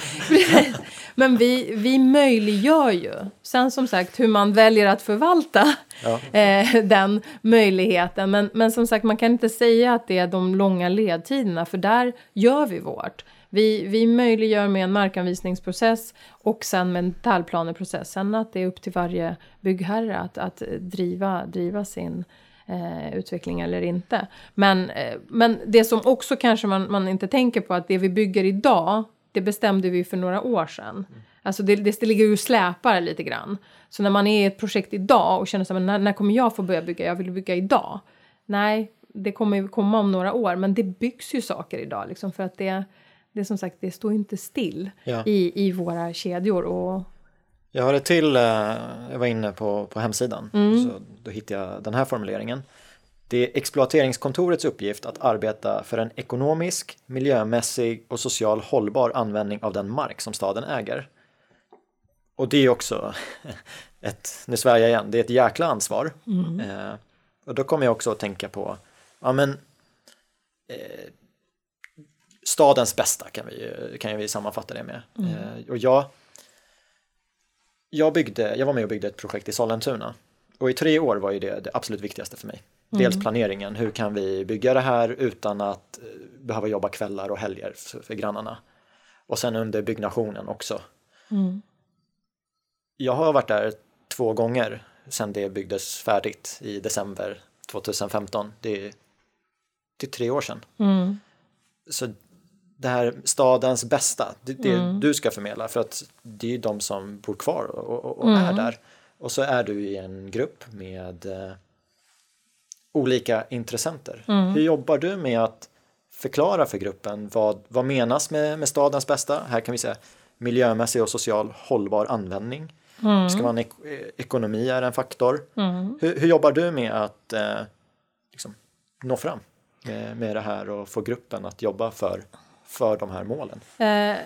men vi, vi möjliggör ju. Sen som sagt hur man väljer att förvalta Ja. eh, den möjligheten. Men, men som sagt man kan inte säga att det är de långa ledtiderna för där gör vi vårt. Vi, vi möjliggör med en markanvisningsprocess och sen med en detaljplaneprocess. Sen att det är upp till varje byggherre att, att driva, driva sin eh, utveckling eller inte. Men, eh, men det som också kanske man, man inte tänker på att det vi bygger idag, det bestämde vi för några år sedan. Alltså det, det ligger ju och släpar lite grann. Så när man är i ett projekt idag och känner så här, men när, när kommer jag få börja bygga? Jag vill bygga idag. Nej, det kommer ju komma om några år, men det byggs ju saker idag liksom för att det, det som sagt, det står inte still Ja. i, i våra kedjor och Jag har ett till, eh, jag var inne på, på hemsidan, så då hittade jag den här formuleringen. Det är exploateringskontorets uppgift att arbeta för en ekonomisk, miljömässig och social hållbar användning av den mark som staden äger. Och det är också ett, nu svär jag igen, det är ett jäkla ansvar. Eh, och då kommer jag också att tänka på, ja men eh, stadens bästa kan vi, kan vi sammanfatta det med. Eh, och jag, jag, byggde, jag var med och byggde ett projekt i Sollentuna. Och i tre år var ju det det absolut viktigaste för mig. Dels planeringen, hur kan vi bygga det här utan att eh, behöva jobba kvällar och helger för, för grannarna. Och sen under byggnationen också. Jag har varit där två gånger sedan det byggdes färdigt i december 2015. Det är, det är tre år sedan. Så det här stadens bästa, det, det du ska förmedla för att det är de som bor kvar och, och, och är där. Och så är du i en grupp med eh, olika intressenter. Mm. Hur jobbar du med att förklara för gruppen vad, vad menas med, med stadens bästa? Här kan vi säga miljömässig och social hållbar användning. Mm. Ska man ek ekonomi är en faktor. Mm. Hur, hur, jobbar du med att eh, liksom, nå fram med, med det här och få gruppen att jobba för, för de här målen? Eh,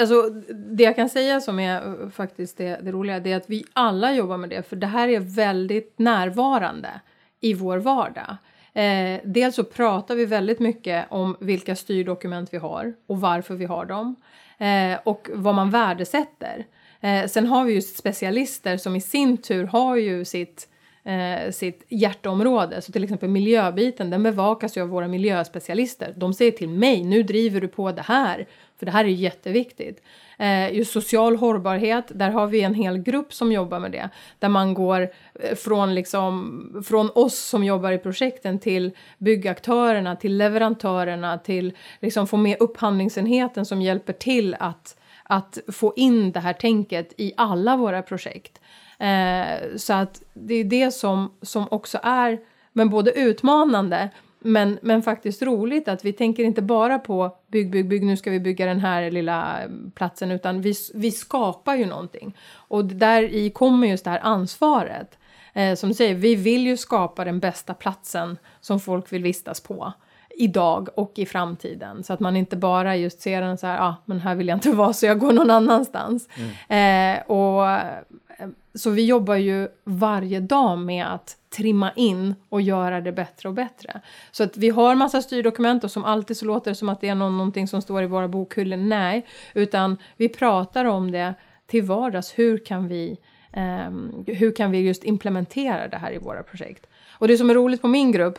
alltså, det jag kan säga som är faktiskt det, det roliga det är att vi alla jobbar med det för det här är väldigt närvarande i vår vardag. Eh, dels så pratar vi väldigt mycket om vilka styrdokument vi har och varför vi har dem eh, och vad man värdesätter. Eh, sen har vi ju specialister som i sin tur har ju sitt eh, sitt hjärteområde. Så till exempel miljöbiten, den bevakas ju av våra miljöspecialister. De säger till mig, nu driver du på det här, för det här är jätteviktigt. Eh, just social hållbarhet, där har vi en hel grupp som jobbar med det. Där man går eh, från, liksom, från oss som jobbar i projekten till byggaktörerna, till leverantörerna, till liksom få med upphandlingsenheten som hjälper till att att få in det här tänket i alla våra projekt. Eh, så att det är det som, som också är men både utmanande men, men faktiskt roligt att vi tänker inte bara på bygg, bygg, bygg, nu ska vi bygga den här lilla platsen utan vi, vi skapar ju någonting. Och där i kommer just det här ansvaret. Eh, som du säger, vi vill ju skapa den bästa platsen som folk vill vistas på idag och i framtiden. Så att man inte bara just ser den så här, ja ah, men här vill jag inte vara så jag går någon annanstans. Mm. Eh, och, så vi jobbar ju varje dag med att trimma in och göra det bättre och bättre. Så att vi har massa styrdokument och som alltid så låter det som att det är någon, någonting som står i våra bokhyllor. Nej, utan vi pratar om det till vardags. Hur kan vi, eh, hur kan vi just implementera det här i våra projekt? Och det som är roligt på min grupp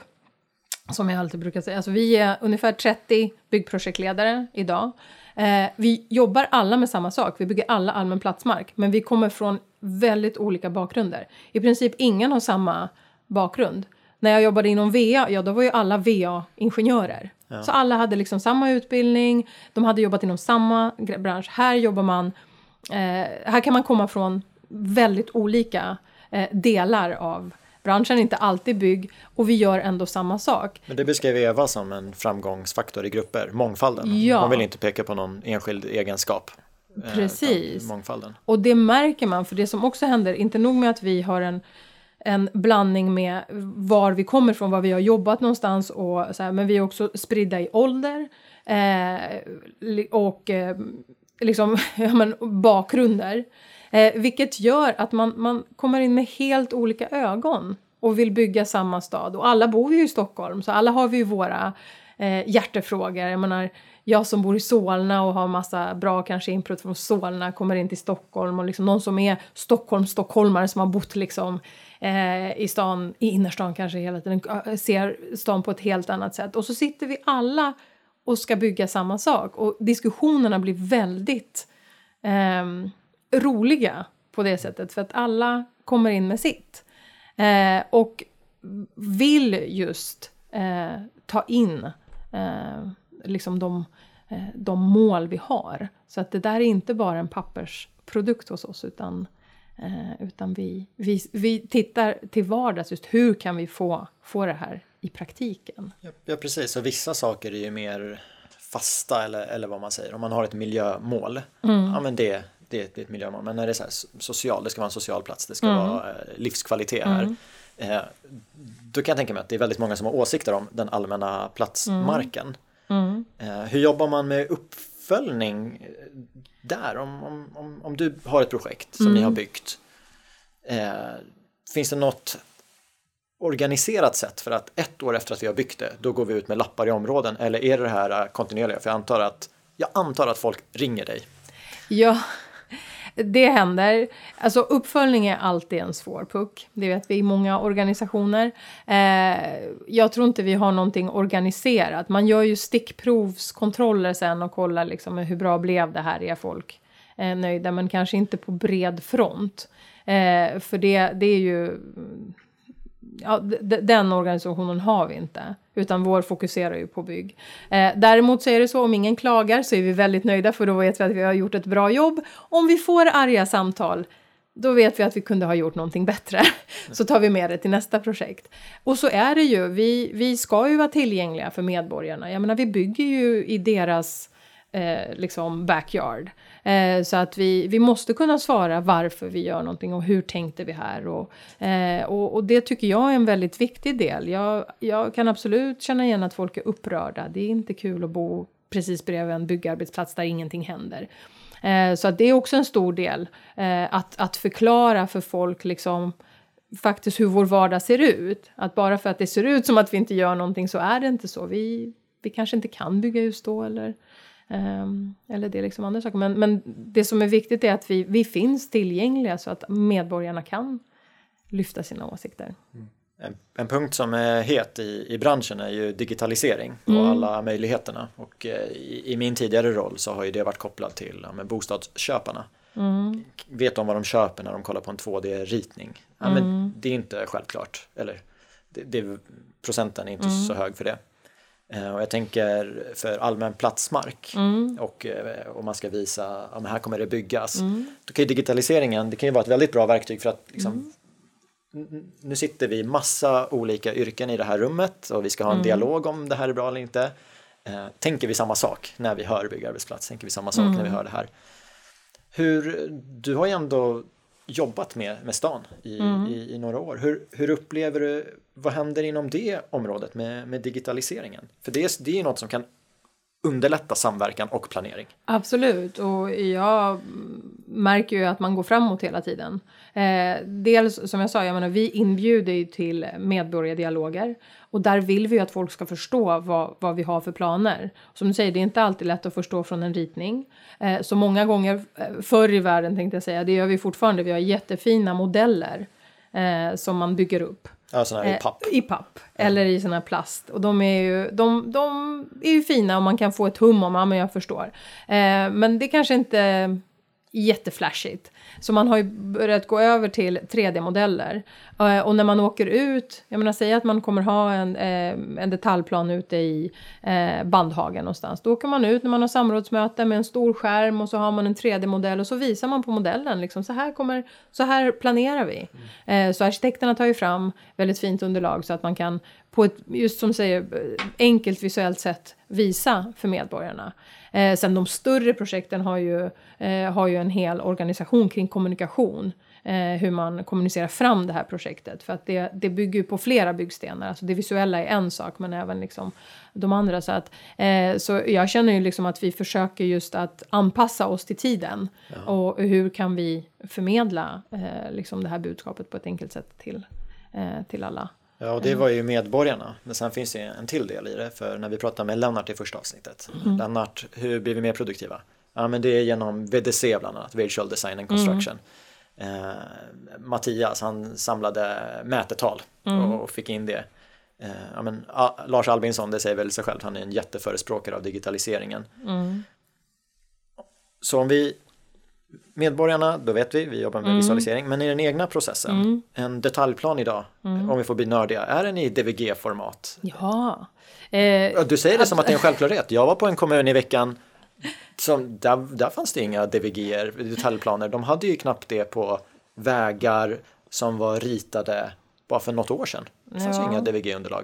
som jag alltid brukar säga, alltså vi är ungefär 30 byggprojektledare idag. Eh, vi jobbar alla med samma sak, vi bygger alla allmän platsmark, men vi kommer från väldigt olika bakgrunder. I princip ingen har samma bakgrund. När jag jobbade inom VA, ja då var ju alla VA-ingenjörer. Ja. Så alla hade liksom samma utbildning, de hade jobbat inom samma bransch. Här jobbar man, eh, här kan man komma från väldigt olika eh, delar av branschen är inte alltid bygg och vi gör ändå samma sak. Men det beskrev Eva som en framgångsfaktor i grupper, mångfalden. Ja. Man vill inte peka på någon enskild egenskap. Eh, Precis. mångfalden. Och det märker man, för det som också händer, inte nog med att vi har en en blandning med var vi kommer ifrån, var vi har jobbat någonstans och så här, men vi är också spridda i ålder eh, och eh, liksom, ja, men, bakgrunder. Eh, vilket gör att man, man kommer in med helt olika ögon och vill bygga samma stad. Och alla bor ju i Stockholm, så alla har vi ju våra eh, hjärtefrågor. Jag menar, jag som bor i Solna och har massa bra kanske input från Solna kommer in till Stockholm och liksom någon som är Stockholm, stockholmare som har bott liksom eh, i stan, i innerstan kanske hela tiden, eh, ser stan på ett helt annat sätt. Och så sitter vi alla och ska bygga samma sak och diskussionerna blir väldigt eh, roliga på det sättet för att alla kommer in med sitt. Eh, och vill just eh, ta in eh, liksom de, eh, de mål vi har. Så att det där är inte bara en pappersprodukt hos oss utan, eh, utan vi, vi, vi tittar till vardags just hur kan vi få, få det här i praktiken. Ja, precis, och vissa saker är ju mer fasta eller, eller vad man säger. Om man har ett miljömål, mm. ja men det det, det är ett miljömål. Men när det är så här, social, det ska vara en social plats, det ska mm. vara eh, livskvalitet här. Mm. Eh, då kan jag tänka mig att det är väldigt många som har åsikter om den allmänna platsmarken. Mm. mm. Eh, hur jobbar man med uppföljning där? Om, om, om, du har ett projekt som ni har mm. byggt. Eh, finns det något organiserat sätt för att ett år efter att vi har byggt det, då går vi ut med lappar i områden? Eller är det det här kontinuerliga? För jag antar att, jag antar att folk ringer dig. Ja, det händer. Alltså uppföljning är alltid en svår puck. Det vet vi i många organisationer. Eh, jag tror inte vi har någonting organiserat. Man gör ju stickprovskontroller sen och kollar liksom hur bra blev det här, är folk eh, nöjda? Men kanske inte på bred front. Eh, för det, det är ju ja, den organisationen har vi inte, utan vår fokuserar ju på bygg. Eh, däremot så är det så om ingen klagar så är vi väldigt nöjda för då vet vi att vi har gjort ett bra jobb. Om vi får arga samtal, då vet vi att vi kunde ha gjort någonting bättre. Så tar vi med det till nästa projekt. Och så är det ju, vi, vi ska ju vara tillgängliga för medborgarna. Jag menar, vi bygger ju i deras eh, liksom backyard. Eh, så att vi, vi måste kunna svara varför vi gör någonting och hur tänkte vi här. Och, eh, och, och, det tycker jag är en väldigt viktig del. Jag, jag kan absolut känna igen att folk är upprörda. Det är inte kul att bo precis bredvid en byggarbetsplats där ingenting händer. Eh, så att det är också en stor del eh, att, att förklara för folk liksom faktiskt hur vår vardag ser ut. Att bara för att det ser ut som att vi inte gör någonting så är det inte så. Vi, vi kanske inte kan bygga hus då eller, um, eller det är liksom andra saker. Men, men det som är viktigt är att vi, vi finns tillgängliga så att medborgarna kan lyfta sina åsikter. Mm. En, en, punkt som är het i, i branschen är ju digitalisering och mm. alla möjligheterna. Och eh, i, i, min tidigare roll så har ju det varit kopplat till ja, bostadsköparna. Mm. Vet de vad de köper när de kollar på en 2D-ritning? Ja, mm. det är inte självklart. Eller det, det, procenten är inte mm. så hög för det. Eh, och jag tänker för allmän platsmark mm. och eh, om man ska visa att ja, här kommer det byggas. Mm. Då kan digitaliseringen, det kan ju vara ett väldigt bra verktyg för att liksom, nu sitter vi massa olika yrken i det här rummet och vi ska ha en mm. dialog om det här är bra eller inte. Eh, tänker vi samma sak när vi hör byggarbetsplats? Tänker vi samma sak mm. när vi hör det här? Hur, du har ju ändå jobbat med, med stan i, mm. i, i, några år. Hur, hur upplever du, vad händer inom det området med, med digitaliseringen? För det, det är något som kan underlätta samverkan och planering. Absolut, och jag märker ju att man går framåt hela tiden. Eh, dels som jag sa, jag menar, vi inbjuder ju till medborgardialoger och där vill vi ju att folk ska förstå vad, vad vi har för planer. Som du säger, det är inte alltid lätt att förstå från en ritning. Eh, så många gånger eh, förr i världen tänkte jag säga, det gör vi fortfarande, vi har jättefina modeller eh, som man bygger upp. Ja, sådana här i papp. I papp, mm. eller i sån här plast. Och de är ju, de, de är ju fina och man kan få ett hum om, ja men jag förstår. Eh, men det kanske inte jätteflashigt. Så man har ju börjat gå över till 3D-modeller. Uh, och när man åker ut, jag menar säga att man kommer ha en, uh, en detaljplan ute i uh, Bandhagen någonstans. Då åker man ut när man har samrådsmöte med en stor skärm och så har man en 3D-modell och så visar man på modellen liksom så här kommer, så här planerar vi. Mm. så arkitekterna tar ju fram väldigt fint underlag så att man kan på ett, just som säger, enkelt visuellt sätt visa för medborgarna. Eh, sen de större projekten har ju, eh, har ju en hel organisation kring kommunikation. Eh, hur man kommunicerar fram det här projektet. För att det, det bygger på flera byggstenar. Alltså det visuella är en sak men även liksom de andra. Så, att, eh, så jag känner ju liksom att vi försöker just att anpassa oss till tiden. Ja. Och hur kan vi förmedla eh, liksom det här budskapet på ett enkelt sätt till, eh, till alla. Ja, och det var ju medborgarna. Men sen finns det en till del i det. För när vi pratade med Lennart i första avsnittet. Mm. Lennart, hur blir vi mer produktiva? Ja, men det är genom VDC bland annat, Visual Design and Construction. Mm. Eh, Mattias, han samlade mätetal mm. och, fick in det. Eh, ja, men, a, Lars Albinsson, det säger väl sig själv, han är en jätteförespråkare av digitaliseringen. Mm. Så om vi medborgarna, då vet vi, vi jobbar med mm. visualisering, men i den egna processen, mm. en detaljplan idag, mm. om vi får bli nördiga, är den i DVG-format? Ja. Eh, du säger det som att det är en självklarhet. Jag var på en kommun i veckan, som, där, där fanns det inga DVG, detaljplaner, de hade ju knappt det på vägar som var ritade bara för något år sedan. Det fanns ja. ju inga DVG-underlag.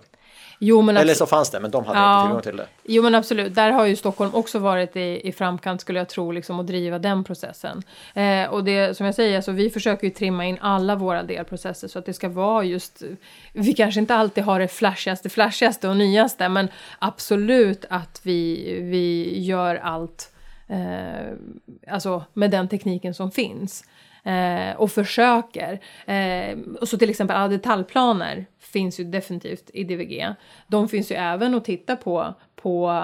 Jo, men Eller så fanns det, men de hade ja. inte tillgång till det. Jo, men absolut. Där har ju Stockholm också varit i, i framkant, skulle jag tro, liksom, att driva den processen. Eh, och det, som jag säger, alltså, vi försöker ju trimma in alla våra delprocesser så att det ska vara just... Vi kanske inte alltid har det flashigaste, flashigaste och nyaste, men absolut att vi, vi gör allt eh, alltså med den tekniken som finns. Eh, och försöker. Eh, och så till exempel alla detaljplaner finns ju definitivt i DVG. De finns ju även att titta på på,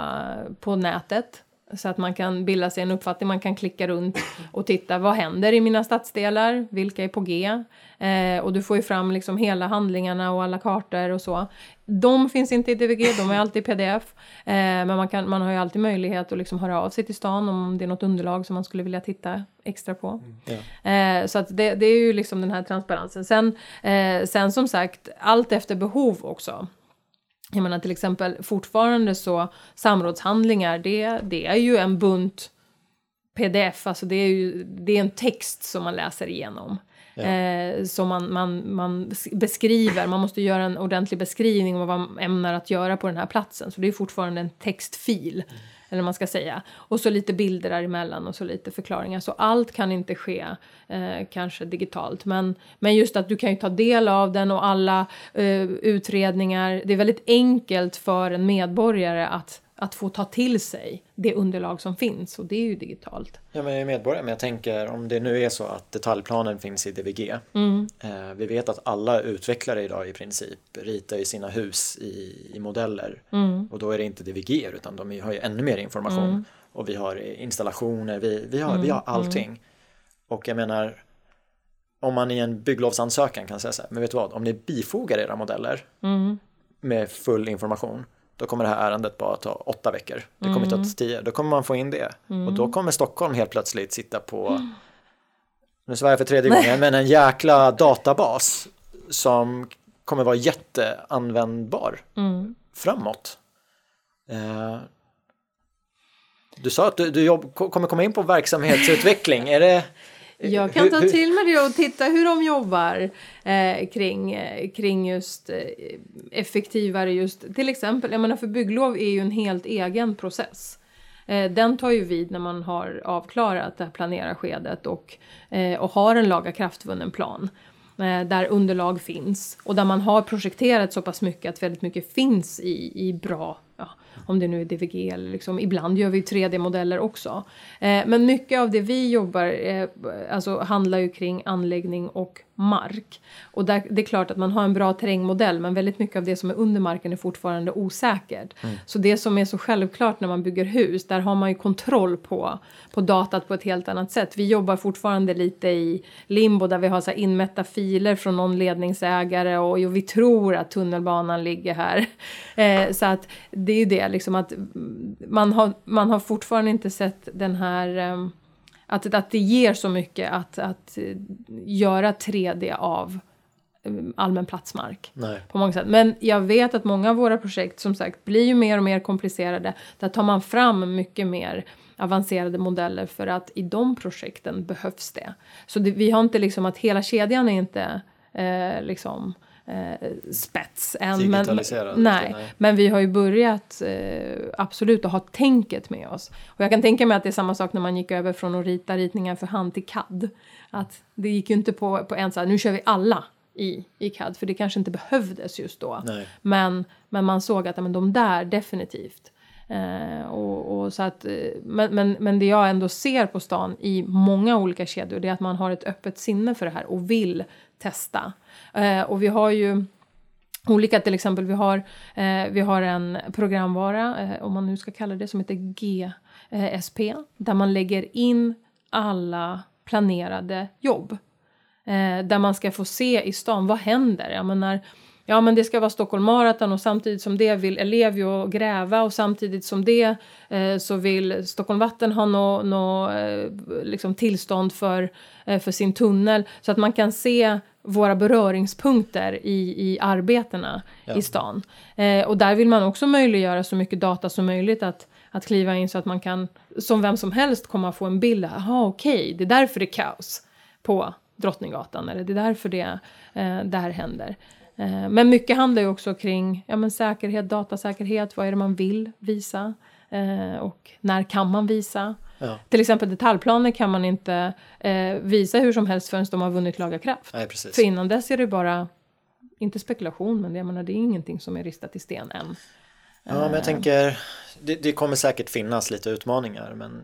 på nätet så att man kan bilda sig en uppfattning, man kan klicka runt och titta vad händer i mina stadsdelar, vilka är på G? Eh, och du får ju fram liksom hela handlingarna och alla kartor och så. De finns inte i DVG, de är alltid i pdf. Eh, men man, kan, man har ju alltid möjlighet att liksom höra av sig till stan om det är något underlag som man skulle vilja titta extra på. Mm. Yeah. Eh, så att det, det, är ju liksom den här transparensen. Sen, eh, sen som sagt, allt efter behov också. Jag menar till exempel fortfarande så samrådshandlingar, det, det är ju en bunt pdf, alltså det är ju det är en text som man läser igenom. Ja. Eh, som man, man, man beskriver, man måste göra en ordentlig beskrivning av vad man ämnar att göra på den här platsen. Så det är fortfarande en textfil. Mm eller man ska säga. Och så lite bilder däremellan och så lite förklaringar. Så allt kan inte ske eh, kanske digitalt. Men, men just att du kan ju ta del av den och alla eh, utredningar. Det är väldigt enkelt för en medborgare att att få ta till sig det underlag som finns och det är ju digitalt. Ja men jag är medborgare men jag tänker om det nu är så att detaljplanen finns i DVG. Mm. Eh, vi vet att alla utvecklare idag i princip ritar ju sina hus i, i modeller mm. och då är det inte DVG utan de har ju ännu mer information mm. och vi har installationer, vi, vi, har, vi har mm. allting. Mm. Och jag menar om man i en bygglovsansökan kan säga så här, men vet du vad, om ni bifogar era modeller mm. med full information då kommer det här ärendet bara ta åtta veckor. Det kommer mm. ta tio. Då kommer man få in det. Mm. Och då kommer Stockholm helt plötsligt sitta på, mm. nu svär jag för tredje gången, men en jäkla databas som kommer vara jätteanvändbar mm. framåt. Eh, du sa att du, du jobb, kommer komma in på verksamhetsutveckling. Är det, jag kan ta till mig det och titta hur de jobbar eh, kring, eh, kring just eh, effektivare just till exempel, jag menar för bygglov är ju en helt egen process. Eh, den tar ju vid när man har avklarat det här planerskedet och, eh, och har en lagakraftvunnen plan eh, där underlag finns och där man har projekterat så pass mycket att väldigt mycket finns i, i bra ja, om det nu är DVG eller liksom, ibland gör vi 3D-modeller också. Eh, men mycket av det vi jobbar, eh, alltså handlar ju kring anläggning och mark. Och där, det är klart att man har en bra terrängmodell men väldigt mycket av det som är under marken är fortfarande osäkert. Mm. Så det som är så självklart när man bygger hus, där har man ju kontroll på, på datat på ett helt annat sätt. Vi jobbar fortfarande lite i limbo där vi har så inmätta filer från någon ledningsägare och jo, vi tror att tunnelbanan ligger här. Eh, så att det är ju det liksom att man har, man har fortfarande inte sett den här um, att, att det ger så mycket att, att göra 3D av um, allmän platsmark. Nej. På många sätt. Men jag vet att många av våra projekt som sagt blir ju mer och mer komplicerade. Där tar man fram mycket mer avancerade modeller för att i de projekten behövs det. Så det, vi har inte liksom att hela kedjan är inte eh, liksom eh, spets än. Men, nej, nej, men vi har ju börjat eh, absolut att ha tänket med oss. Och jag kan tänka mig att det är samma sak när man gick över från att rita ritningar för hand till CAD. Att det gick ju inte på, på en så här, nu kör vi alla i, i CAD, för det kanske inte behövdes just då. Men, men man såg att men de där definitivt. Eh, och, och, så att, eh, men, men, men det jag ändå ser på stan i många olika kedjor det är att man har ett öppet sinne för det här och vill testa. Eh, och vi har ju olika, till exempel vi har, eh, vi har en programvara, eh, om man nu ska kalla det, som heter GSP, där man lägger in alla planerade jobb. Eh, där man ska få se i stan, vad händer? Jag menar, ja men det ska vara Stockholm Marathon och samtidigt som det vill Ellevio gräva och samtidigt som det eh, så vill Stockholm Vatten ha något no, eh, liksom tillstånd för, eh, för sin tunnel så att man kan se våra beröringspunkter i, i arbetena ja. i stan. Eh, och där vill man också möjliggöra så mycket data som möjligt att, att kliva in så att man kan som vem som helst komma få en bild. Jaha okej, okay, det är därför det är kaos på Drottninggatan eller det är därför det, eh, det här händer. Eh, men mycket handlar ju också kring ja, men säkerhet, datasäkerhet, vad är det man vill visa eh, och när kan man visa? Ja. Till exempel detaljplaner kan man inte eh, visa hur som helst förrän de har vunnit laga kraft. Nej, precis. För innan dess är det bara, inte spekulation, men jag menar, det är ingenting som är ristat i sten än. Ja, men jag tänker, det, det kommer säkert finnas lite utmaningar, men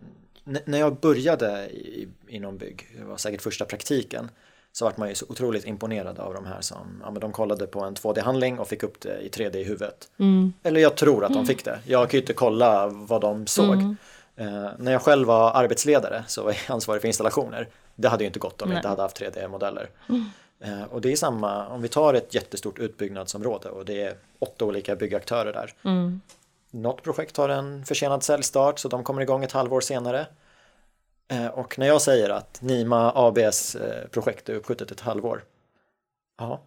när jag började i, inom bygg, det var säkert första praktiken, så vart man ju så otroligt imponerad av de här som, ja men de kollade på en 2D-handling och fick upp det i 3D i huvudet. Mm. Eller jag tror att de fick det. Jag kan ju inte kolla vad de såg. Mm. Eh, när jag själv var arbetsledare så var jag ansvarig för installationer. Det hade ju inte gått om vi inte hade haft 3D-modeller. Mm. Eh, och det är samma, om vi tar ett jättestort utbyggnadsområde och det är åtta olika byggaktörer där. Mm. Något projekt har en försenad säljstart så de kommer igång ett halvår senare. Eh, och när jag säger att Nima ABs eh, projekt är uppskjutet ett halvår. Ja,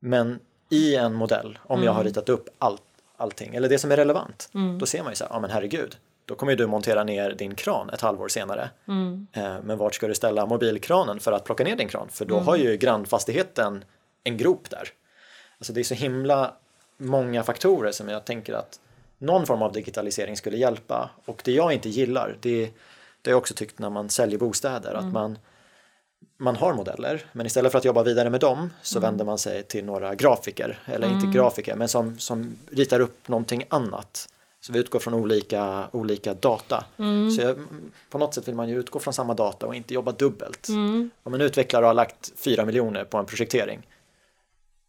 men i en modell, om mm. jag har mm. ritat upp allt, allting, eller det som är relevant, mm. då ser man ju så här, ja men herregud, då kommer du montera ner din kran ett halvår senare. Mm. Men vart ska du ställa mobilkranen för att plocka ner din kran? För då mm. har ju grannfastigheten en grop där. Alltså det är så himla många faktorer som jag tänker att någon form av digitalisering skulle hjälpa. Och det jag inte gillar, det, det har jag också tyckt när man säljer bostäder, mm. att man, man har modeller, men istället för att jobba vidare med dem så mm. vänder man sig till några grafiker, eller mm. inte grafiker, men som, som ritar upp någonting annat. Så vi utgår från olika, olika data. Mm. Så jag, på något sätt vill man ju utgå från samma data och inte jobba dubbelt. Mm. Om en utvecklare har lagt 4 miljoner på en projektering,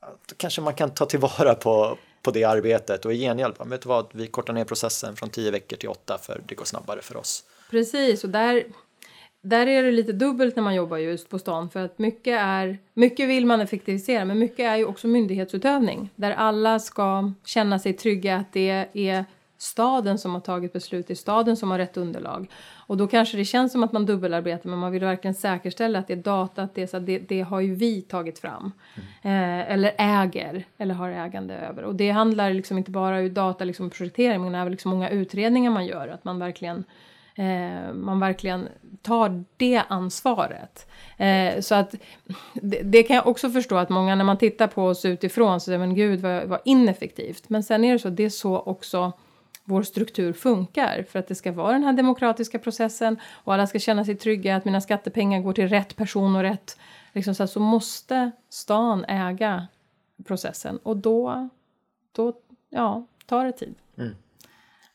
då kanske man kan ta tillvara på, på det arbetet och i gengäld, vet du vad, vi kortar ner processen från 10 veckor till 8 för det går snabbare för oss. Precis, och där, där är det lite dubbelt när man jobbar just på stan för att mycket är, mycket vill man effektivisera men mycket är ju också myndighetsutövning där alla ska känna sig trygga att det är staden som har tagit beslut, det är staden som har rätt underlag. Och då kanske det känns som att man dubbelarbetar men man vill verkligen säkerställa att det är data, att det, så det, det har ju vi tagit fram. Mm. Eh, eller äger, eller har ägande över. Och det handlar liksom inte bara om data, liksom projektering, men även liksom många utredningar man gör. Att man verkligen eh, man verkligen tar det ansvaret. Eh, så att det, det, kan jag också förstå att många när man tittar på oss utifrån så säger men gud vad, vad ineffektivt. Men sen är det så, det är så också vår struktur funkar för att det ska vara den här demokratiska processen och alla ska känna sig trygga att mina skattepengar går till rätt person och rätt liksom så, så måste stan äga processen och då, då ja, tar det tid. Mm.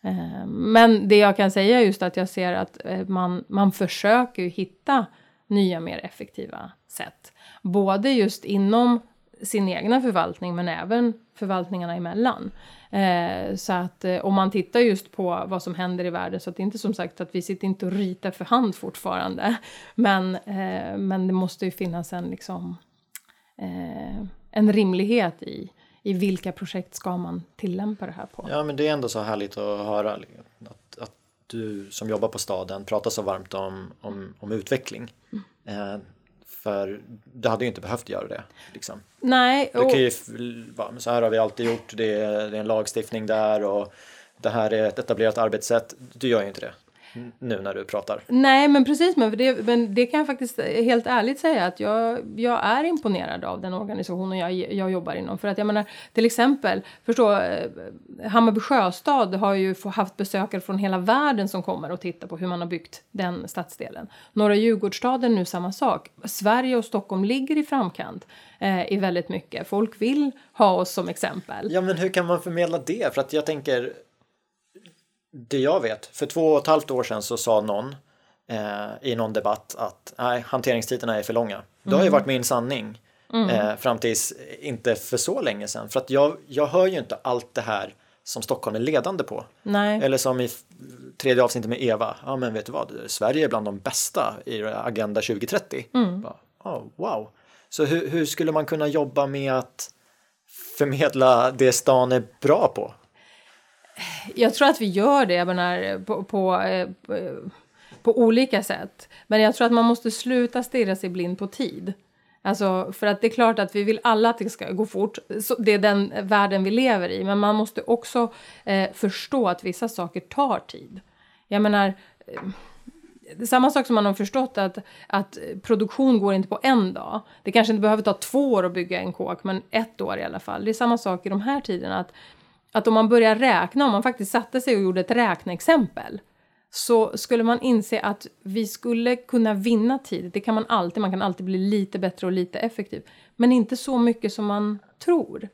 Eh, men det jag kan säga är just att jag ser att eh, man, man försöker hitta nya mer effektiva sätt. Både just inom sin egna förvaltning men även förvaltningarna emellan. Eh, så att eh, om man tittar just på vad som händer i världen så att det är inte som sagt att vi sitter inte och ritar för hand fortfarande. Men, eh, men det måste ju finnas en liksom eh, en rimlighet i i vilka projekt ska man tillämpa det här på? Ja men det är ändå så härligt att höra att, att du som jobbar på staden pratar så varmt om, om, om utveckling. Mm. Eh, för du hade ju inte behövt göra det. Liksom. Nej. Och... Det kan ju, så här har vi alltid gjort, det är, det är en lagstiftning där och det här är ett etablerat arbetssätt. Du gör ju inte det nu när du pratar. Nej, men precis. Men det, men det kan jag faktiskt helt ärligt säga att jag, jag är imponerad av den organisationen jag, jag jobbar inom. För att jag menar, till exempel, förstå, eh, Hammarby sjöstad har ju haft besökare från hela världen som kommer och tittar på hur man har byggt den stadsdelen. Norra Djurgårdsstaden nu samma sak. Sverige och Stockholm ligger i framkant eh, i väldigt mycket. Folk vill ha oss som exempel. Ja, men hur kan man förmedla det? För att jag tänker det jag vet, för två och ett halvt år sedan så sa någon eh, i någon debatt att nej, hanteringstiderna är för långa. Det har ju mm. varit min sanning mm. eh, fram tills inte för så länge sedan. För att jag, jag hör ju inte allt det här som Stockholm är ledande på. Nej. Eller som i tredje avsnittet med Eva, ja men vet du vad, Sverige är bland de bästa i Agenda 2030. Mm. Bara, oh, wow. Så hur, hur skulle man kunna jobba med att förmedla det stan är bra på? Jag tror att vi gör det menar, på, på, eh, på, olika sätt. Men jag tror att man måste sluta stirra sig blind på tid. Alltså, för att det är klart att vi vill alla att det ska gå fort. det är den världen vi lever i. Men man måste också eh, förstå att vissa saker tar tid. Jag menar, eh, det är samma sak som man har förstått att, att produktion går inte på en dag. Det kanske inte behöver ta två år att bygga en kåk, men ett år i alla fall. Det är samma sak i de här tiderna. att att om man börjar räkna, om man faktiskt satte sig och gjorde ett räkneexempel så skulle man inse att vi skulle kunna vinna tid. Det kan man alltid, man kan alltid bli lite bättre och lite effektiv. Men inte så mycket som man tror.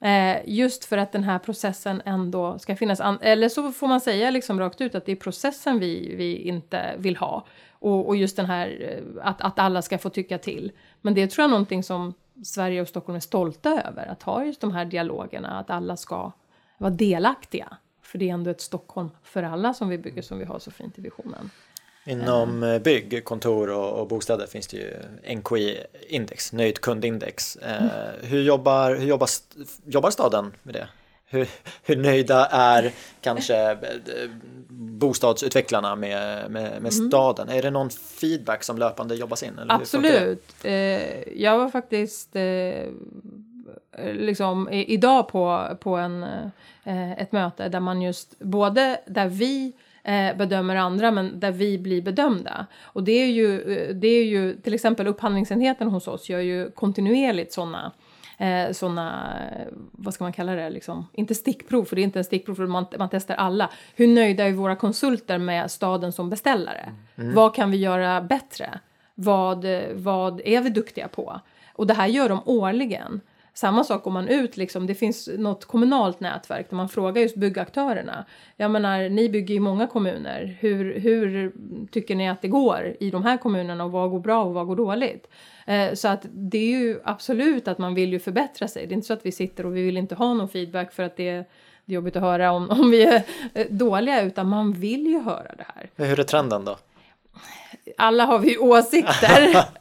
Eh, just för att den här processen ändå ska finnas. Eller så får man säga liksom rakt ut att det är processen vi, vi inte vill ha. Och, och just den här eh, att, att alla ska få tycka till. Men det tror jag är någonting som Sverige och Stockholm är stolta över. Att ha just de här dialogerna, att alla ska vara delaktiga. För det är ändå ett Stockholm för alla som vi bygger som vi har så fint i visionen. Inom eh, bygg, kontor och, bostäder finns det ju NKI-index, nöjd kundindex. Mm. hur jobbar, hur jobbar, jobbar staden med det? Hur, hur nöjda är kanske eh, bostadsutvecklarna med, med, med mm. staden? Är det någon feedback som löpande jobbas in? Absolut. jag var faktiskt liksom idag på, på en, eh, ett möte där man just både där vi eh, bedömer andra men där vi blir bedömda. Och det är ju, det är ju till exempel upphandlingsenheten hos oss gör ju kontinuerligt sådana eh, sådana, vad ska man kalla det, liksom, inte stickprov, för det är inte en stickprov, för man, man testar alla. Hur nöjda är våra konsulter med staden som beställare? Mm. Vad kan vi göra bättre? Vad, vad är vi duktiga på? Och det här gör de årligen. Samma sak om man ut, liksom, det finns något kommunalt nätverk där man frågar just byggaktörerna. Jag menar, ni bygger i många kommuner. Hur, hur tycker ni att det går i de här kommunerna och vad går bra och vad går dåligt? Eh, så att det är ju absolut att man vill ju förbättra sig. Det är inte så att vi sitter och vi vill inte ha någon feedback för att det är, det är jobbigt att höra om, om vi är eh, dåliga, utan man vill ju höra det här. Hur är trenden då? Alla har vi åsikter.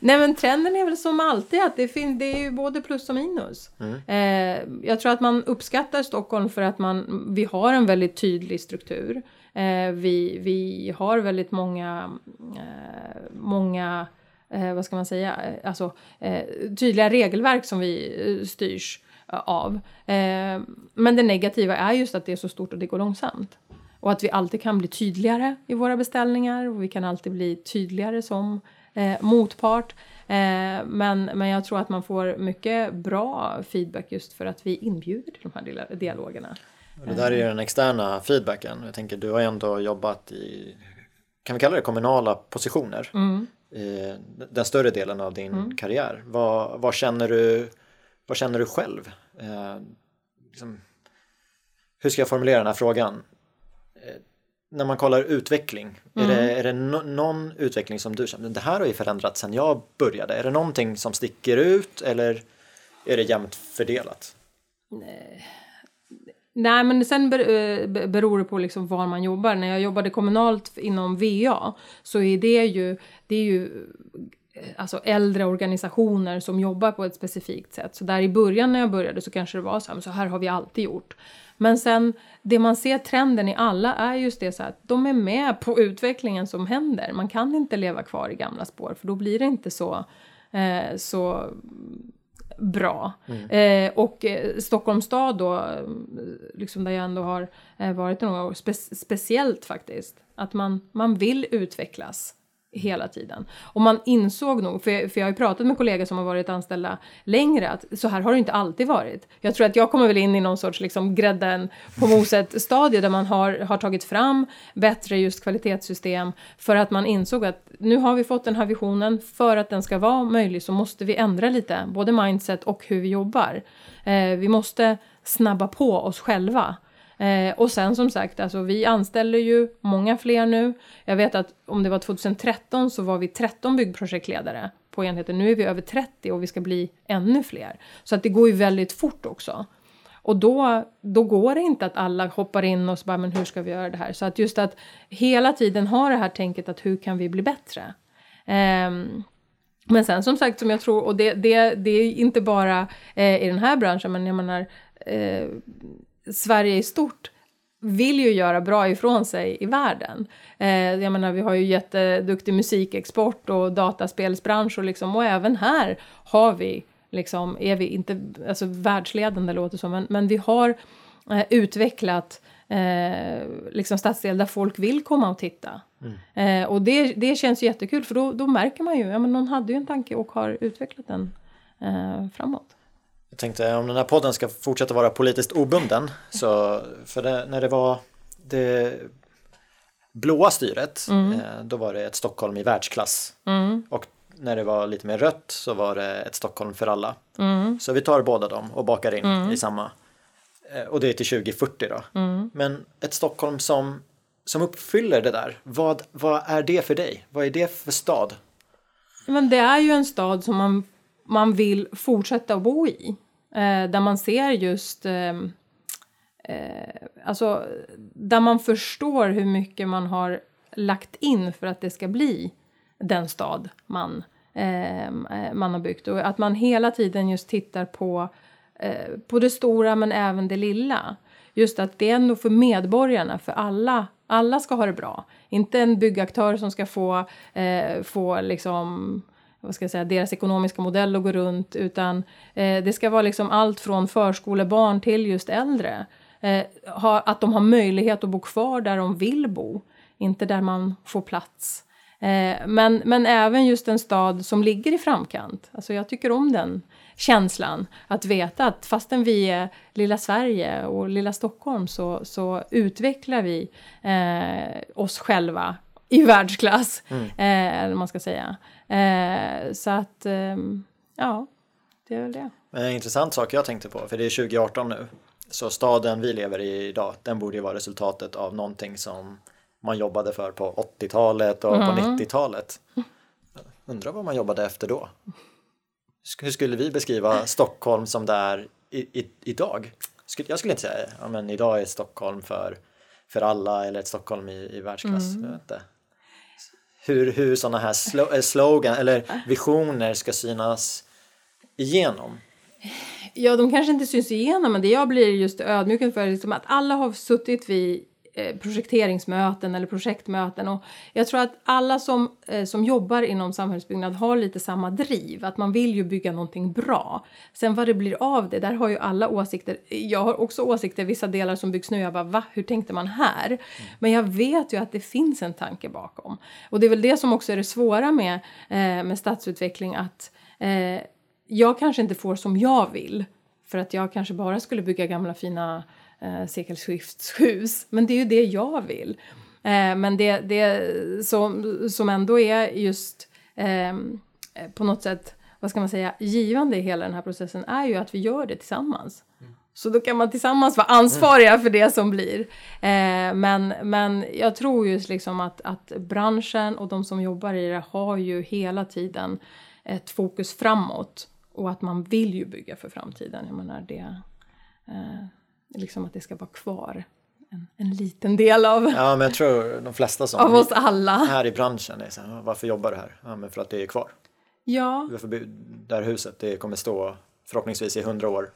Nej men trenden är väl som alltid att det, fin- det är ju både plus och minus. Mm. Eh, jag tror att man uppskattar Stockholm för att man, vi har en väldigt tydlig struktur. Eh, vi, vi har väldigt många, eh, många eh, vad ska man säga, eh, alltså eh, tydliga regelverk som vi styrs av. men det negativa är just att det är så stort och det går långsamt. Och att vi alltid kan bli tydligare i våra beställningar och vi kan alltid bli tydligare som eh, motpart. Eh, men, men jag tror att man får mycket bra feedback just för att vi inbjuder till de här dialogerna. Det där är ju den externa feedbacken. Jag tänker du har ju ändå jobbat i, kan vi kalla det kommunala positioner? Mm. Den större delen av din mm. karriär. Vad, vad, känner du, vad känner du själv? Eh, liksom, hur ska jag formulera den här frågan? När man kollar utveckling, mm. är det, är det no någon utveckling som du känner, det här har ju förändrats sedan jag började, är det någonting som sticker ut eller är det jämnt fördelat? Nej. Nej, men sen eh, beror det på liksom var man jobbar. När jag jobbade kommunalt inom VA så är det ju, det är ju alltså äldre organisationer som jobbar på ett specifikt sätt. Så där i början när jag började så kanske det var så här, så här har vi alltid gjort. Men sen det man ser trenden i alla är just det så att de är med på utvecklingen som händer. Man kan inte leva kvar i gamla spår för då blir det inte så, eh, så bra. Mm. Eh, och eh, Stockholms stad då, liksom där jag ändå har eh, varit några år, spe speciellt faktiskt. Att man, man vill utvecklas hela tiden. Och man insåg nog, för, för jag har ju pratat med kollegor som har varit anställda längre, att så här har det inte alltid varit. Jag tror att jag kommer väl in i någon sorts liksom grädden på moset stadie där man har, har tagit fram bättre just kvalitetssystem för att man insåg att nu har vi fått den här visionen, för att den ska vara möjlig så måste vi ändra lite, både mindset och hur vi jobbar. Eh, vi måste snabba på oss själva Eh, och sen som sagt, alltså, vi anställer ju många fler nu. Jag vet att om det var 2013 så var vi 13 byggprojektledare på enheten. Nu är vi över 30 och vi ska bli ännu fler. Så att det går ju väldigt fort också. Och då, då går det inte att alla hoppar in och så bara, men hur ska vi göra det här? Så att just att hela tiden ha det här tänket att hur kan vi bli bättre? Um, men sen som sagt, som jag tror, och det, det, det är inte bara eh, i den här branschen, men jag menar, eh, Sverige i stort vill ju göra bra ifrån sig i världen. Eh, jag menar, vi har ju jätteduktig musikexport och dataspelsbransch och liksom, och även här har vi liksom, är vi inte, alltså världsledande låter som, men, men vi har eh, utvecklat eh, liksom stadsdel där folk vill komma och titta. Mm. Eh, och det, det känns jättekul för då, då märker man ju, ja men någon hade ju en tanke och har utvecklat den eh, framåt. Jag tänkte om den här podden ska fortsätta vara politiskt obunden så för det, när det var det blåa styret mm. eh, då var det ett Stockholm i världsklass mm. och när det var lite mer rött så var det ett Stockholm för alla. Mm. Så vi tar båda dem och bakar in mm. i samma. Eh, och det är till 2040 då. Mm. Men ett Stockholm som, som uppfyller det där, vad, vad är det för dig? Vad är det för stad? Men det är ju en stad som man, man vill fortsätta att bo i. Eh, där man ser just eh, eh, alltså där man förstår hur mycket man har lagt in för att det ska bli den stad man, eh, man har byggt. Och att man hela tiden just tittar på, eh, på det stora men även det lilla. Just att det är ändå för medborgarna, för alla, alla ska ha det bra. Inte en byggaktör som ska få, eh, få liksom vad ska jag säga, deras ekonomiska modell att gå runt utan eh, det ska vara liksom allt från förskolebarn till just äldre. eh, ha, att de har möjlighet att bo kvar där de vill bo, inte där man får plats. Eh, men, men även just en stad som ligger i framkant. Alltså jag tycker om den känslan. Att veta att fastän vi är lilla Sverige och lilla Stockholm så, så utvecklar vi eh, oss själva i världsklass. Mm. Eh, eller man ska säga. Eh, så att, ehm, ja, det är väl det. En intressant sak jag tänkte på, för det är 2018 nu. Så staden vi lever i idag, den borde ju vara resultatet av någonting som man jobbade för på 80-talet och mm. på 90-talet. Undrar vad man jobbade efter då? Hur skulle vi beskriva Stockholm som det är i, i, idag? Jag skulle inte säga ja, men idag är Stockholm för, för alla eller ett Stockholm i, i världsklass. Mm. Jag vet inte. Hur, hur sådana här slo, eh, slogan eller visioner ska synas igenom. Ja, de kanske inte syns igenom, men det jag blir just ödmjuk för är liksom att alla har suttit vid projekteringsmöten eller projektmöten. Och jag tror att alla som, eh, som jobbar inom samhällsbyggnad har lite samma driv, att man vill ju bygga någonting bra. Sen vad det blir av det, där har ju alla åsikter. Jag har också åsikter, vissa delar som byggs nu, jag bara va, hur tänkte man här? Mm. Men jag vet ju att det finns en tanke bakom. Och det är väl det som också är det svåra med, eh, med stadsutveckling, att eh, jag kanske inte får som jag vill. För att jag kanske bara skulle bygga gamla fina eh, sekelskiftshus. Men det är ju det jag vill. Eh, men det, det som, som ändå är just eh, på något sätt, vad ska man säga, givande i hela den här processen är ju att vi gör det tillsammans. Mm. Så då kan man tillsammans vara ansvariga mm. för det som blir. Eh, men, men jag tror ju liksom att, att branschen och de som jobbar i det har ju hela tiden ett fokus framåt och att man vill ju bygga för framtiden. Jag menar det, eh, liksom att det ska vara kvar en, en, liten del av Ja, men jag tror de flesta som av oss alla. här i branschen är så här, varför jobbar du här? Ja, men för att det är kvar. Ja. Varför det här huset, det kommer stå förhoppningsvis i hundra år.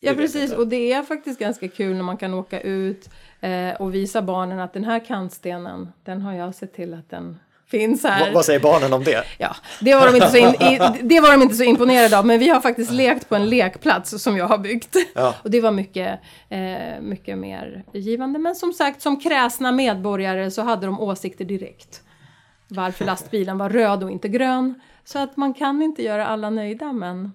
Ja, precis. Och det är faktiskt ganska kul när man kan åka ut eh, och visa barnen att den här kantstenen, den har jag sett till att den finns här. V vad säger barnen om det? Ja, det var, de inte så in, i, det var de inte så imponerade av, men vi har faktiskt lekt på en lekplats som jag har byggt. Ja. Och det var mycket, eh, mycket mer givande. Men som sagt, som kräsna medborgare så hade de åsikter direkt. Varför lastbilen var röd och inte grön. Så att man kan inte göra alla nöjda, men...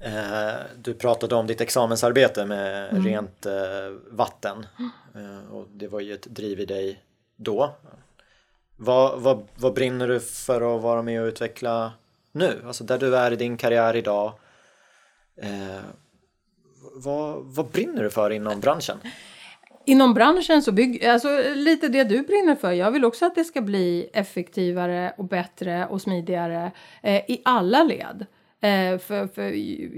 Eh, du pratade om ditt examensarbete med mm. rent eh, vatten. Eh, och det var ju ett driv i dig då. Vad, vad, vad brinner du för att vara med och utveckla nu? Alltså där du är i din karriär idag. Eh, vad, vad brinner du för inom branschen? Inom branschen så bygger, alltså lite det du brinner för. Jag vill också att det ska bli effektivare och bättre och smidigare eh, i alla led. Eh, för, för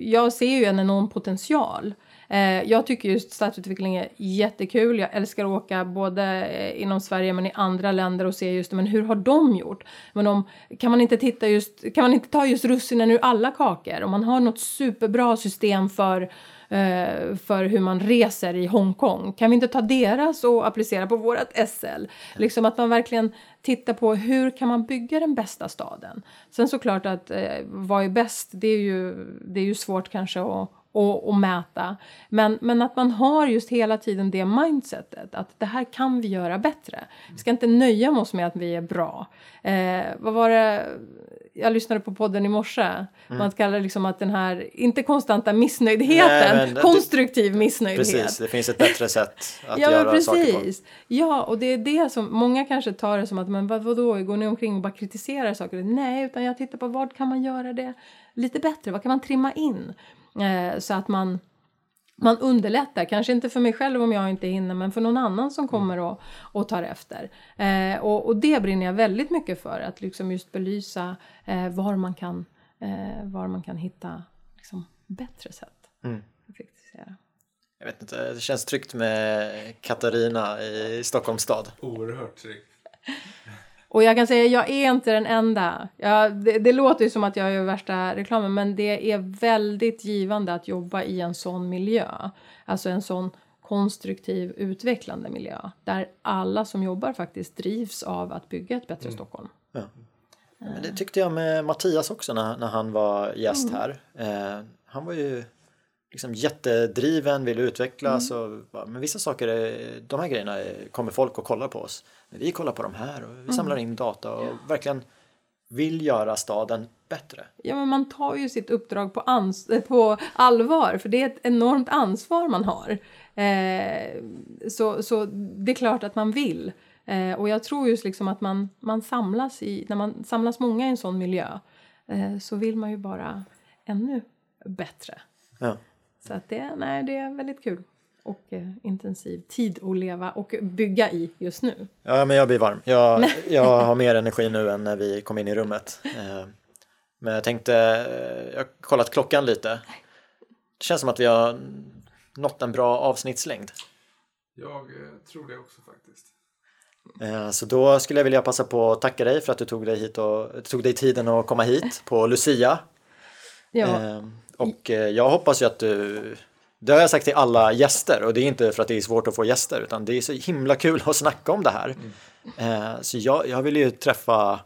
jag ser ju en enorm potential. Eh, jag tycker just stadsutveckling är jättekul. Jag älskar att åka både eh, inom Sverige men i andra länder och se just men hur har de gjort? Men om, kan, man inte titta just, kan man inte ta just russinen ur alla kakor? Om man har något superbra system för eh, för hur man reser i Hongkong. Kan vi inte ta deras och applicera på vårt SL? Liksom att man verkligen tittar på hur kan man bygga den bästa staden? Sen såklart att eh, vad är bäst, det är ju, det är ju svårt kanske att och, och, mäta. Men, men att man har just hela tiden det mindsetet att det här kan vi göra bättre. Vi ska inte nöja oss med att vi är bra. Eh, vad var det? Jag lyssnade på podden i morse. Mm. Man kallar liksom att den här, inte konstanta missnöjdheten, Nej, konstruktiv det, missnöjdhet. Precis, det finns ett bättre sätt att ja, göra precis. saker på. Ja, och det är det som många kanske tar det som att men vad, vadå, går ni omkring och bara kritiserar saker? Nej, utan jag tittar på vad kan man göra det lite bättre? Vad kan man trimma in? Eh, så att man, man underlättar, kanske inte för mig själv om jag inte hinner, men för någon annan som kommer och, och tar efter. Eh, och, och, det brinner jag väldigt mycket för, att liksom just belysa eh, var, man kan, eh, var man kan hitta liksom, bättre sätt mm. Jag vet inte, det känns tryggt med Katarina i Stockholms stad. Oerhört tryggt. Och jag kan säga, jag är inte den enda. Ja, det, det, låter ju som att jag gör värsta reklamen, men det är väldigt givande att jobba i en sån miljö. Alltså en sån konstruktiv, utvecklande miljö. Där alla som jobbar faktiskt drivs av att bygga ett bättre mm. Stockholm. Ja. Men det tyckte jag med Mattias också när, när han var gäst mm. här. Eh, han var ju liksom jättedriven, vill utvecklas. Och, men vissa saker, är, de här grejerna är, kommer folk att kolla på oss. Men vi kollar på de här och vi samlar in data och verkligen vill göra staden bättre. Ja, men man tar ju sitt uppdrag på, ans eh, på allvar, för det är ett enormt ansvar man har. Eh, så, så det är klart att man vill. Eh, och jag tror just liksom att man, man samlas i, när man samlas många i en sån miljö, eh, så vill man ju bara ännu bättre. Ja. Så att det, nej, det är väldigt kul och eh, intensiv tid att leva och bygga i just nu. Ja, men jag blir varm. Jag, jag har mer energi nu än när vi kom in i rummet. Eh, men jag tänkte, eh, jag har kollat klockan lite. Det känns som att vi har nått en bra avsnittslängd. Jag tror det också faktiskt. Så då skulle jag vilja passa på att tacka dig för att du tog dig, hit och, tog dig tiden att komma hit på Lucia. Ja, Eh, Och eh, jag hoppas ju att du, det har jag sagt till alla gäster och det är inte för att det är svårt att få gäster utan det är så himla kul att snacka om det här. Eh, Så jag, jag vill ju träffa,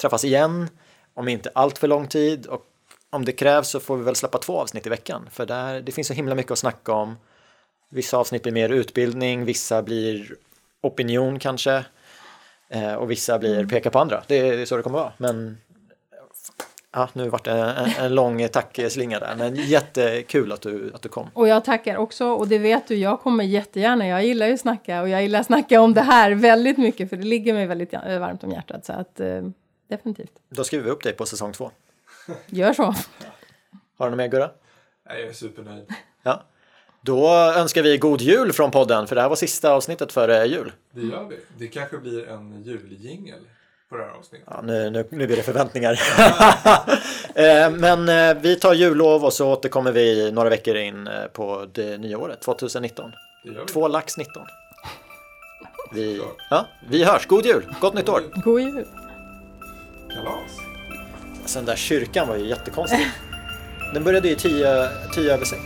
träffas igen om inte allt för lång tid och om det krävs så får vi väl släppa två avsnitt i veckan för där, det finns så himla mycket att snacka om. Vissa avsnitt blir mer utbildning, vissa blir opinion kanske eh, och vissa blir peka på andra. Det är, det är så det kommer vara. Men ja, nu vart det en, en lång tackslinga där, men jättekul att du, att du kom. och jag tackar också och det vet du, jag kommer jättegärna. Jag gillar ju att snacka och jag gillar att snacka om det här väldigt mycket för det ligger mig väldigt eh, varmt om hjärtat så att eh, definitivt. Då skriver vi upp dig på säsong två. Gör så. Har du något mer Gurra? Nej, jag är supernöjd. Ja. Då önskar vi god jul från podden, för det här var sista avsnittet före jul. Det gör vi. Det kanske blir en juljingel på det här avsnittet. Ja, nu, nu, nu blir det förväntningar. Eh, Men eh, vi tar jullov och så återkommer vi några veckor in eh, på det nya året, 2019. Det gör vi. Två lax 19. Vi, ja, vi hörs, god jul, gott nytt år! God jul. Kalas. Alltså den där kyrkan var ju jättekonstig. Den började ju 10 10 över 6.